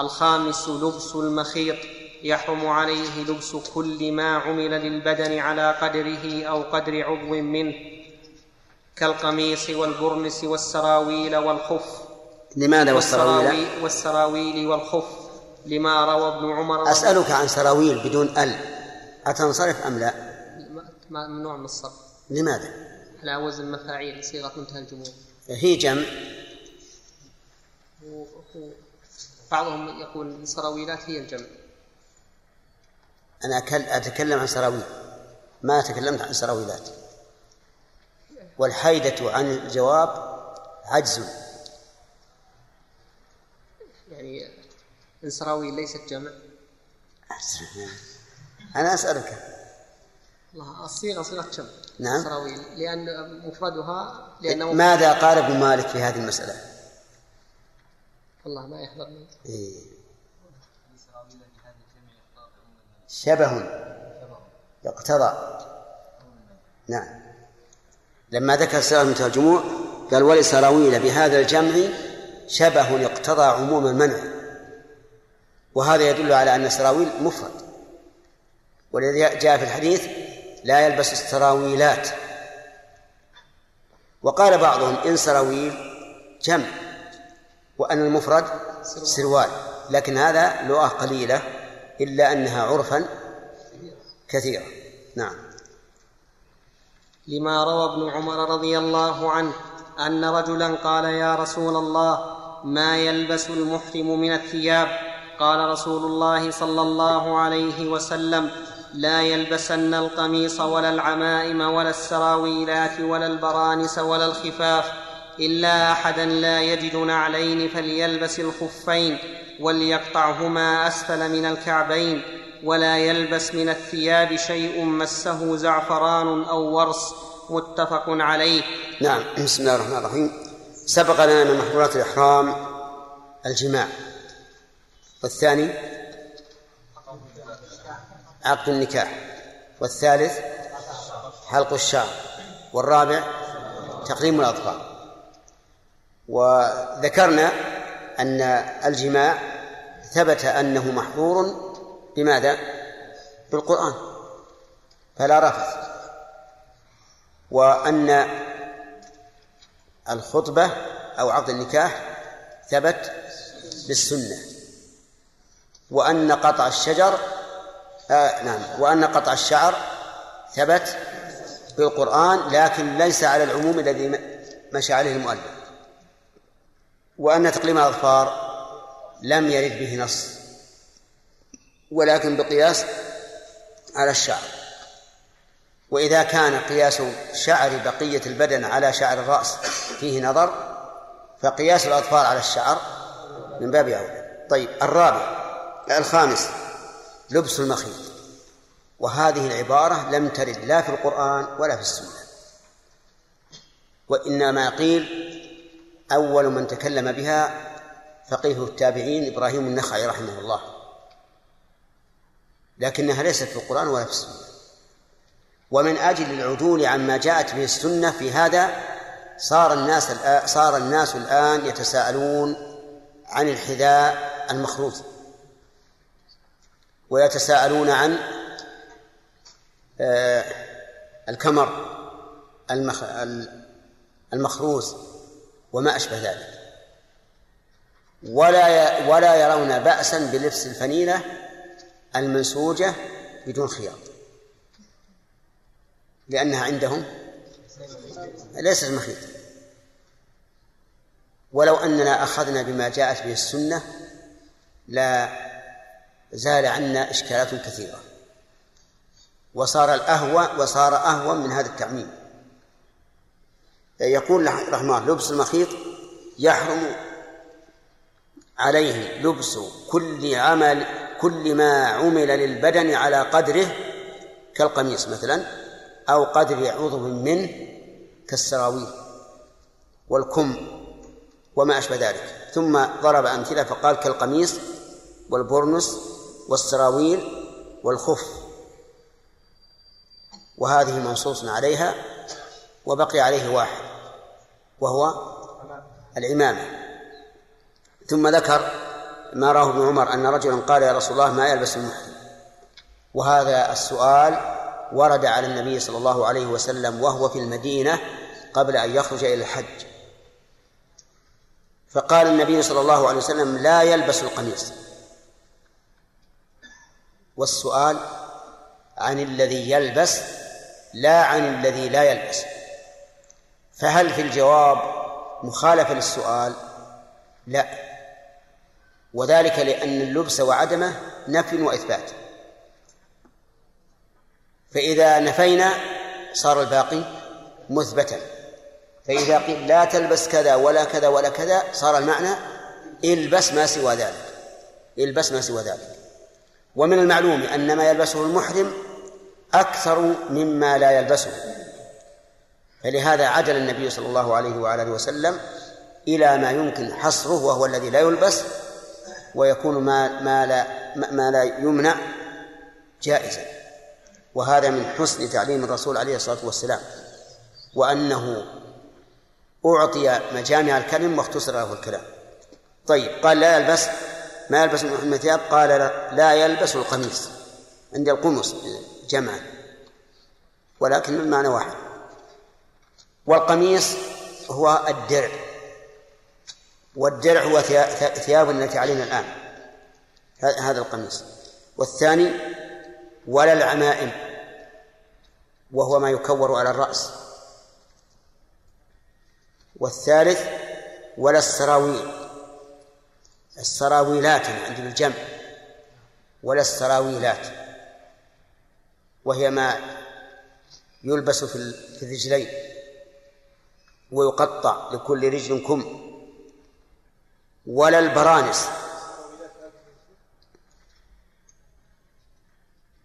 B: الخامس لبس المخيط. يحرم عليه لبس كل ما عمل للبدن على قدره أو قدر عضو منه. كالقميص والبرنس والسراويل والخف.
A: لماذا والسراويل؟
B: والسراويل والخف. لما روى ابن عمر
A: أسألك عن سراويل بدون ال. أتنصرف أم لا؟
B: ما- ممنوع من الصرف.
A: لماذا؟
B: على وزن مفاعيل صيغة منتهى الجموع
A: هي جمع.
B: و- و- بعضهم يقول السراويلات هي الجمع.
A: أنا أتكلم عن سراويل. ما تكلمت عن سراويلات. والحيدة عن الجواب عجز.
B: يعني السراويل ليست جمع
A: أنا أسألك.
B: الله الصيغة صيغة جمع.
A: نعم.
B: سراويل لأن مفردها لأنه
A: ماذا قال ابن مالك في هذه المسألة؟
B: والله ما يحضرني
A: إيه. شبه. يقتضى. نعم. لما ذكر سراويل منتهى الجموع قال ولسراويل بهذا الجمع شبه يقتضى عموم المنع. وهذا يدل على أن السراويل مفرد. والذي جاء في الحديث لا يلبس السراويلات. وقال بعضهم إن سراويل جمع وأن المفرد سروال لكن هذا لغة قليلة إلا أنها عرفا كثيرة. نعم.
B: لما روى ابن عمر رضي الله عنه أن رجلا قال يا رسول الله ما يلبس المحرم من الثياب؟ قال رسول الله صلى الله عليه وسلم لا يلبسن القميص ولا العمائم ولا السراويلات ولا البرانس ولا الخفاف إلا احدا لا يجد نعلين فليلبس الخفين وليقطعهما أسفل من الكعبين. ولا يلبس من الثياب شيء مسه زعفران أو ورس متفق عليه.
A: نعم بسم الله الرحمن الرحيم. سبق لنا من محظورات الإحرام الجماع. والثاني عقد النكاح. والثالث حلق الشعر. والرابع تقديم الأظفار وذكرنا أن الجماع ثبت أنه محظور بماذا؟ بالقرآن. فلا رفث. وأن الخطبة أو عقد النكاح ثبت بالسنة. وأن قطع الشجر آه نعم. وأن قطع الشعر ثبت بالقرآن لكن ليس على العموم الذي مشى عليه المؤلف. وأن تقليم الأظفار لم يرد به نص. ولكن بقياس على الشعر. وإذا كان قياس شعر بقية البدن على شعر الرأس فيه نظر فقياس الأظفار على الشعر من باب أولى. طيب الرابع الخامس لبس المخيط. وهذه العبارة لم ترد لا في القرآن ولا في السنة. وإنما قيل أول من تكلم بها فقيه التابعين إبراهيم النخعي رحمه الله. لكنها ليست في القرآن ولا في السنة ومن أجل العدول عما جاءت به السنة في هذا صار الناس الآن صار الناس الآن يتساءلون عن الحذاء المخروط ويتساءلون عن آه الكمر المخ... المخروز وما أشبه ذلك ولا. ولا يرون بأسا بلبس الفنيلة المنسوجة بدون خياط. لأنها عندهم ليست مخيط ولو أننا أخذنا بما جاءت به السنة لا زال عنا إشكالات كثيرة. وصار الأهوى وصار أهون من هذا التعميم. يقول رحمه لبس المخيط يحرم عليه لبس كل عمل كل ما عمل للبدن على قدره كالقميص مثلا أو قدر عضو منه كالسراويل والكم وما أشبه ذلك. ثم ضرب أمثلة فقال كالقميص والبرنس والسراويل والخف. وهذه منصوص عليها وبقي عليه واحد وهو العمامة. ثم ذكر ما راه ابن عمر أن رجلا قال يا رسول الله ما يلبس المحرم. وهذا السؤال ورد على النبي صلى الله عليه وسلم وهو في المدينة قبل أن يخرج إلى الحج. فقال النبي صلى الله عليه وسلم لا يلبس القميص. والسؤال عن الذي يلبس لا عن الذي لا يلبس. فهل في الجواب مخالفة للسؤال؟ لا. وذلك لأن اللبس وعدمه نفي وإثبات. فإذا نفينا صار الباقي مثبتا. فإذا قيل لا تلبس كذا ولا كذا ولا كذا صار المعنى البس ما سوى ذلك. البس ما سوى ذلك. ومن المعلوم أن ما يلبسه المحرم أكثر مما لا يلبسه. فلهذا عدل النبي صلى الله عليه وعلى وسلم إلى ما يمكن حصره وهو الذي لا يلبس ويكون ما ما لا ما لا يمنع جائزا. وهذا من حسن تعليم الرسول عليه الصلاة والسلام. وأنه أعطي مجامع الكلم واختصر له الكلام. طيب قال لا يلبس ما يلبس من الثياب؟ قال لا يلبس القميص عند القمص جمعا. ولكن المعنى واحد. والقميص هو الدرع. والدرع هو ثياب التي علينا الآن. هذا القميص. والثاني ولا العمائم وهو ما يكور على الرأس. والثالث ولا السراويل. السراويلات عند الجمع. ولا السراويلات. وهي ما يلبس في الرجلين. ويقطع لكل رجل كم. ولا البرانس.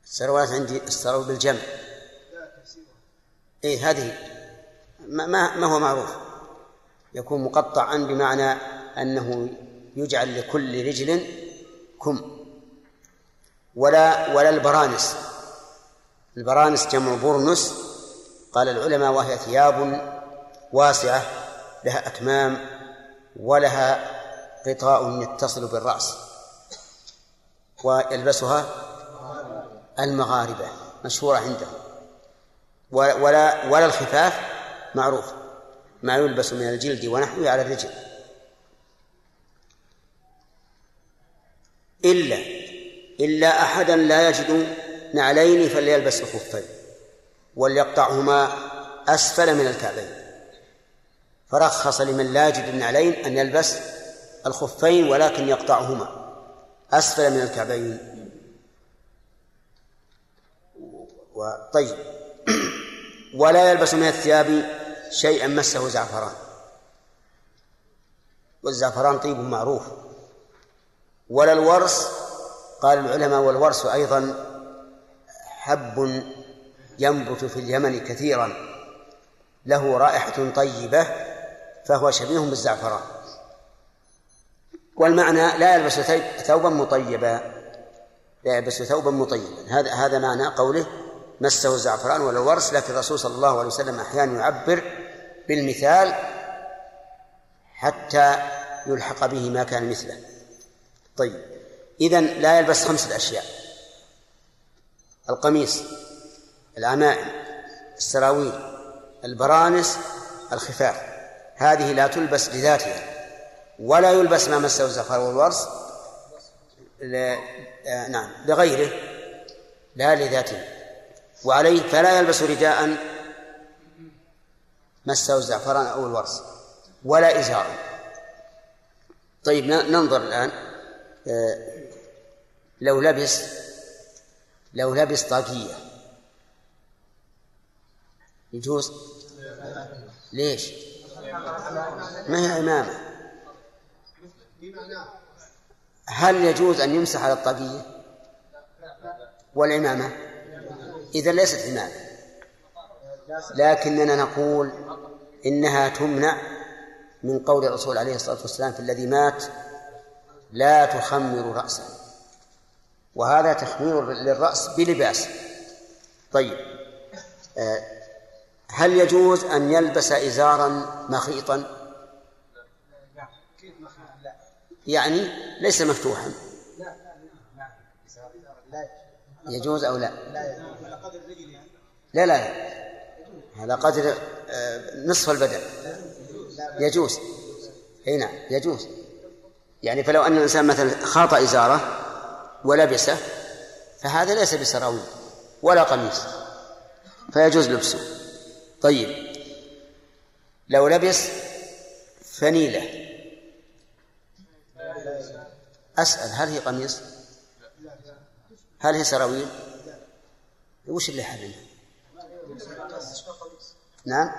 A: السروات عندي السرو بالجمع. اي هذه ما, ما هو معروف. يكون مقطعا بمعنى أنه يجعل لكل رجل كم. ولا ولا البرانس. البرانس جمع برنس قال العلماء وهي ثياب واسعة لها أكمام ولها غطاء يتصل بالرأس. ويلبسها المغاربة مشهورة عندهم. ولا ولا الخفاف معروف. ما يلبس من الجلد ونحوه على الرجل. إلا إلا أحدا لا يجد نعلين فليلبس الخفين وليقطعهما أسفل من الكعبين. فرخص لمن لا يجد النعلين أن يلبس الخفين ولكن يقطعهما. أسفل من الكعبين. طيب. ولا يلبس من الثياب شيئا مسه زعفران. والزعفران طيب معروف. ولا الورس قال العلماء والورس أيضا حب ينبت في اليمن كثيرا. له رائحة طيبة فهو شبيه بالزعفران. والمعنى لا يلبس ثوبا مطيبا. لا يلبس ثوبا مطيبا. هذا هذا معنى قوله مسه الزعفران ولا الورس لكن الرسول صلى الله عليه وسلم أحيانا يعبر بالمثال حتى يلحق به ما كان مثله. طيب. اذا لا يلبس خمسة أشياء. القميص العمائم السراويل البرانس الخفاف. هذه لا تلبس لذاتها. ولا يلبس ما مسه الزفر والورس ل... آه نعم لغيره لا لذاته. وعليه فلا يلبس رداء مسه الزعفران أو الورس ولا ازارا طيب ننظر الآن آه لو لبس لو لبس طاقية يجوز؟ ليش؟ ما هي عمامة. هل يجوز أن يمسح على الطاقية والعمامة؟ إذا ليست عمامة. لكننا نقول إنها تمنع من قول الرسول عليه الصلاة والسلام في الذي مات لا تخمر رأسه وهذا تخمير للرأس بلباس طيب آه، هل يجوز أن يلبس إزارا مخيطا؟ يعني ليس مفتوحا. يجوز. أو لا؟ لا لا هذا قدر آه، نصف البدن. يجوز. إي نعم يجوز. يعني فلو أن الإنسان مثلا خاط إزارة ولبسه فهذا ليس بسراويل ولا قميص فيجوز لبسه. طيب. لو لبس فنيلة أسأل هل هي قميص؟ هل هي سراويل؟ وش اللي حللها نعم.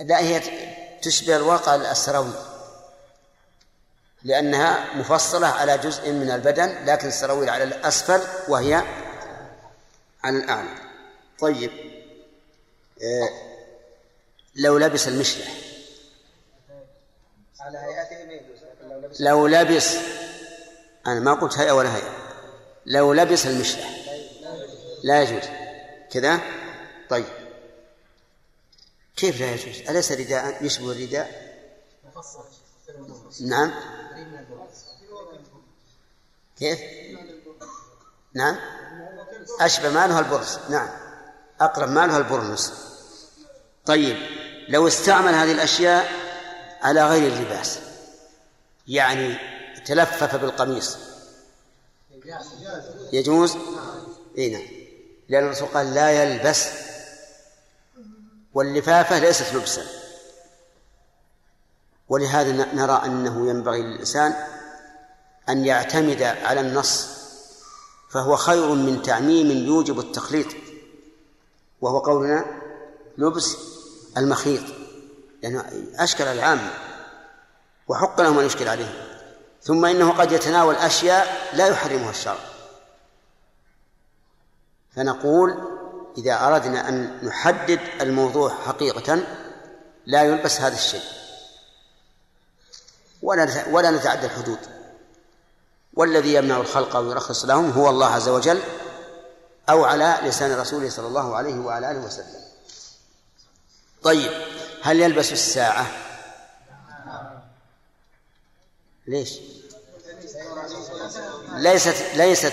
A: لا هي تشبه الواقع السراويل لأنها مفصلة على جزء من البدن لكن السراويل على الأسفل وهي على الأعلى. طيب آه لو لبس المشلح
E: على هيئته
A: لو لبس أنا ما قلت هيئة ولا هيئة لو لبس المشلح لا يجوز. كذا؟ طيب. كيف لا يجوز؟ أليس رداء؟ يشبه الرداء؟ نعم. كيف؟ نعم. أشبه مالها البرص نعم. أقرب مالها البرنس طيب. لو استعمل هذه الأشياء على غير اللباس. يعني تلفف بالقميص. يجوز؟ إي نعم. لأن الرسول قال لا يلبس. واللفافة ليست لبسا. ولهذا نرى أنه ينبغي للإنسان أن يعتمد على النص فهو خير من تعميم يوجب التخليط. وهو قولنا لبس المخيط لأنه أشكل العامة وحق لهم أن يشكل عليهم ثم إنه قد يتناول أشياء لا يحرمها الشرع. فنقول إذا أردنا أن نحدد الموضوع حقيقة لا يلبس هذا الشيء. ولا ولا نتعدى الحدود. والذي يمنع الخلق ويرخص لهم هو الله عز وجل أو على لسان رسوله صلى الله عليه وعلى آله وسلم. طيب هل يلبس الساعة؟ ليش؟ ليست ليست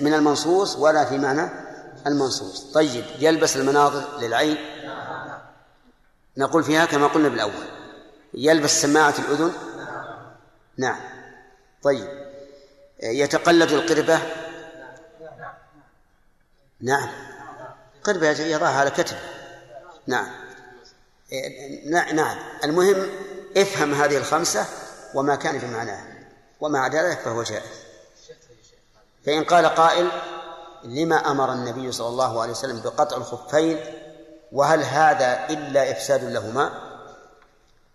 A: من المنصوص ولا في معنى المنصوص. طيب يلبس المناظر للعين. نقول فيها كما قلنا بالأول. يلبس سماعة الأذن. نعم. طيب. يتقلد القربة. نعم. قربة يضعها على كتفه. نعم. نعم. المهم افهم هذه الخمسة. وما كان في معناها وما عدا ذلك فهو جائز. فإن قال قائل لما أمر النبي صلى الله عليه وسلم بقطع الخفين وهل هذا إلا إفساد لهما؟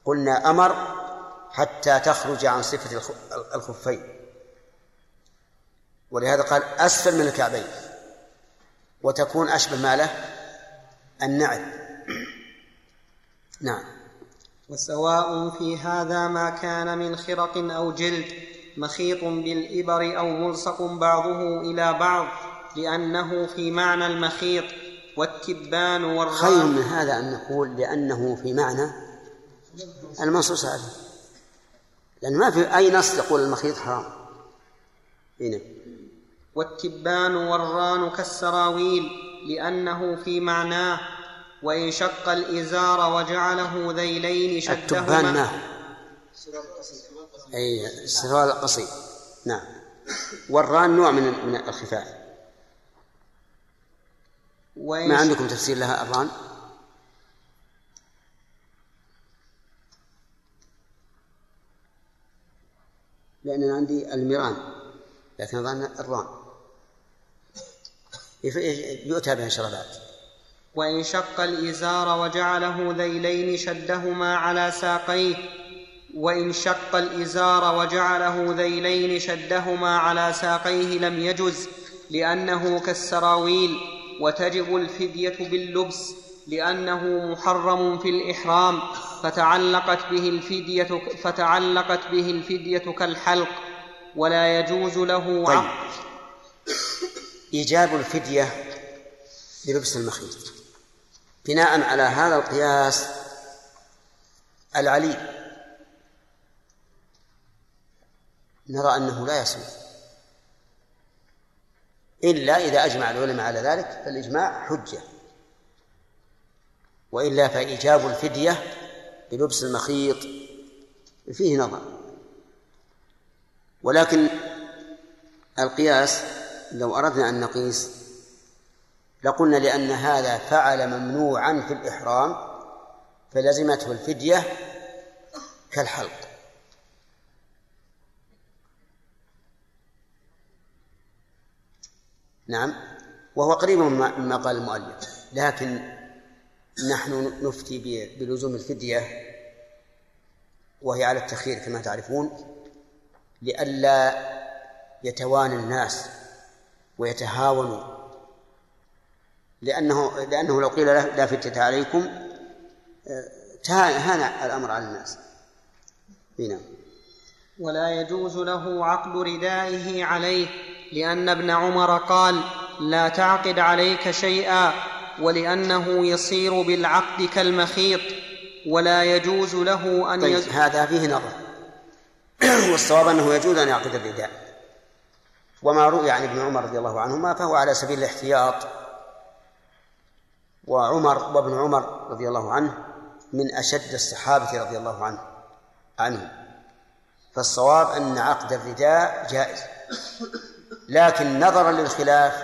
A: قلنا أمر حتى تخرج عن صفة الخفين. ولهذا قال أسفل من الكعبين. وتكون أشبه ما له النعل. نعم.
B: وسواء في هذا ما كان من خرق أو جلد مخيط بالإبر أو ملصق بعضه إلى بعض لأنه في معنى المخيط والتبان والرام
A: خير من هذا أن نقول لأنه في معنى المنصوص عليه. لأن ما في أي نص يقول المخيط حرام. هنا
B: والتبان والران كالسراويل لأنه في معناه وإن شق الإزار وجعله ذيلين شدهما
A: التبان ما أي السروال القصير نعم. والران نوع من من الخفاف ما عندكم تفسير لها الران؟ لأن أنا عندي الميران لكن أظن الران. يؤتى بها شربات
B: وإن شق الإزار وجعله ذيلين شدهما على ساقيه. وإن شق الإزار وجعله ذيلين شدهما على ساقيه لم يجز لأنه كالسراويل. وتجب الفدية باللبس لأنه محرم في الإحرام. فتعلقت به الفدية فتعلقت به الفدية كالحلق. ولا يجوز له
A: طيب. إيجاب الفدية بلبس المخيط. بناء على هذا القياس العلي نرى أنه لا يصلح إلا إذا أجمع العلماء على ذلك فالإجماع حجة. وإلا فإيجاب الفدية بلبس المخيط فيه نظر. ولكن القياس لو أردنا أن نقيس لقلنا لأن هذا فعل ممنوعا في الإحرام فلزمته الفدية كالحلق. نعم وهو قريب مما قال المؤلف لكن نحن نفتي بلزوم الفدية وهي على التخيير كما تعرفون لئلا يتوانى الناس ويتهاونوا لأنه لأنه لو قيل لا فتة عليكم هان الأمر على الناس. هنا
B: ولا يجوز له عقد ردائه عليه لأن ابن عمر قال لا تعقد عليك شيئا ولأنه يصير بالعقد كالمخيط ولا يجوز له أن
A: طيب
B: يز...
A: هذا فيه نظر. والصواب أنه يجوز أن يعقد الرداء. وما روي عن ابن عمر رضي الله عنهما فهو على سبيل الاحتياط. وعمر وابن عمر رضي الله عنه من أشد الصحابة رضي الله عنه عنهم. فالصواب أن عقد الرداء جائز لكن نظرا للخلاف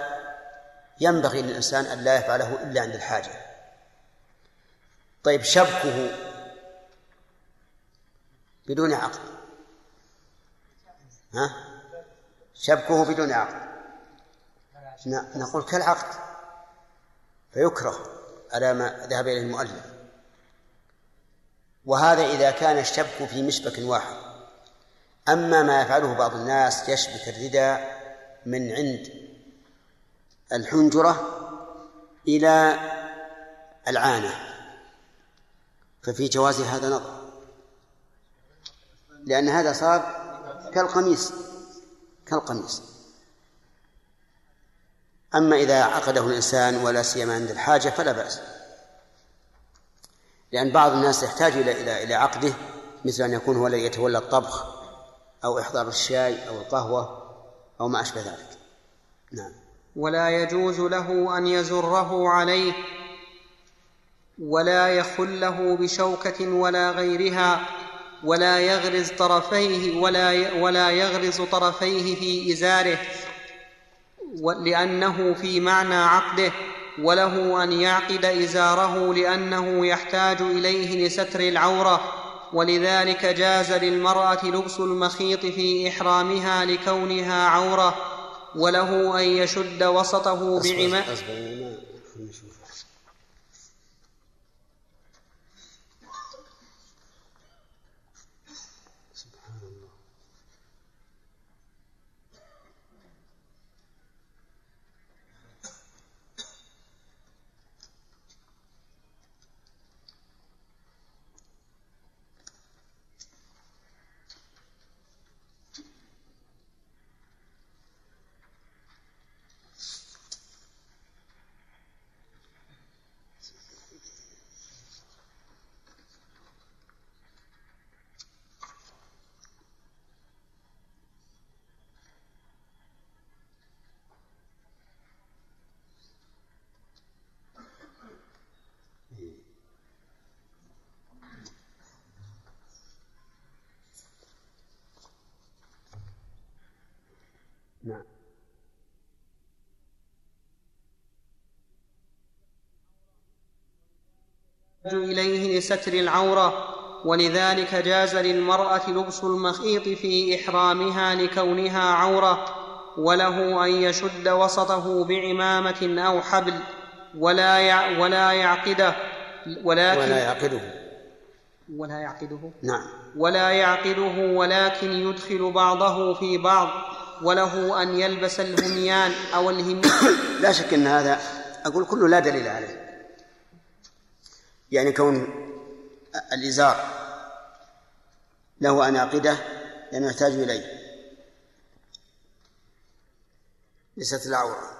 A: ينبغي للإنسان أن لا يفعله إلا عند الحاجة. طيب شبكه بدون عقد. ها؟ شبكه بدون عقد. نقول كالعقد. فيكره على ما ذهب إليه المؤلف. وهذا إذا كان الشبك في مشبك واحد. أما ما يفعله بعض الناس يشبك الرداء من عند الحنجرة إلى العانة. ففي جواز هذا نظر. لأن هذا صار كالقميص كالقميص. أما إذا عقده الإنسان ولا سيما عند الحاجة فلا بأس. لأن بعض الناس يحتاج إلى إلى إلى عقده مثل أن يكون هو الذي يتولى الطبخ أو إحضار الشاي أو القهوة أو ما أشبه ذلك. نعم.
B: ولا يجوز له أن يزره عليه ولا يخله بشوكة ولا غيرها ولا يغرز طرفيه ولا ولا يغرز طرفيه في إزاره. لأنه في معنى عقده وله أن يعقد إزاره لأنه يحتاج إليه لستر العورة. ولذلك جاز للمرأة لبس المخيط في إحرامها لكونها عورة وله أن يشد وسطه بعماء
A: نعم
B: إليه لستر العورة ولذلك جاز للمرأة لبس المخيط في إحرامها لكونها عورة وله أن يشد وسطه بعمامة أو حبل ولا يع ولا يعقده ولكن
A: ولا يعقده.
B: ولا يعقده؟
A: نعم.
B: ولا يعقده ولكن يدخل بعضه في بعض وله أن يلبس الهميان أو الهميان
A: لا شك أن هذا أقول كله لا دليل عليه. يعني كون الإزار. له أناقدة لأنه يحتاج إليه. ليست العورة.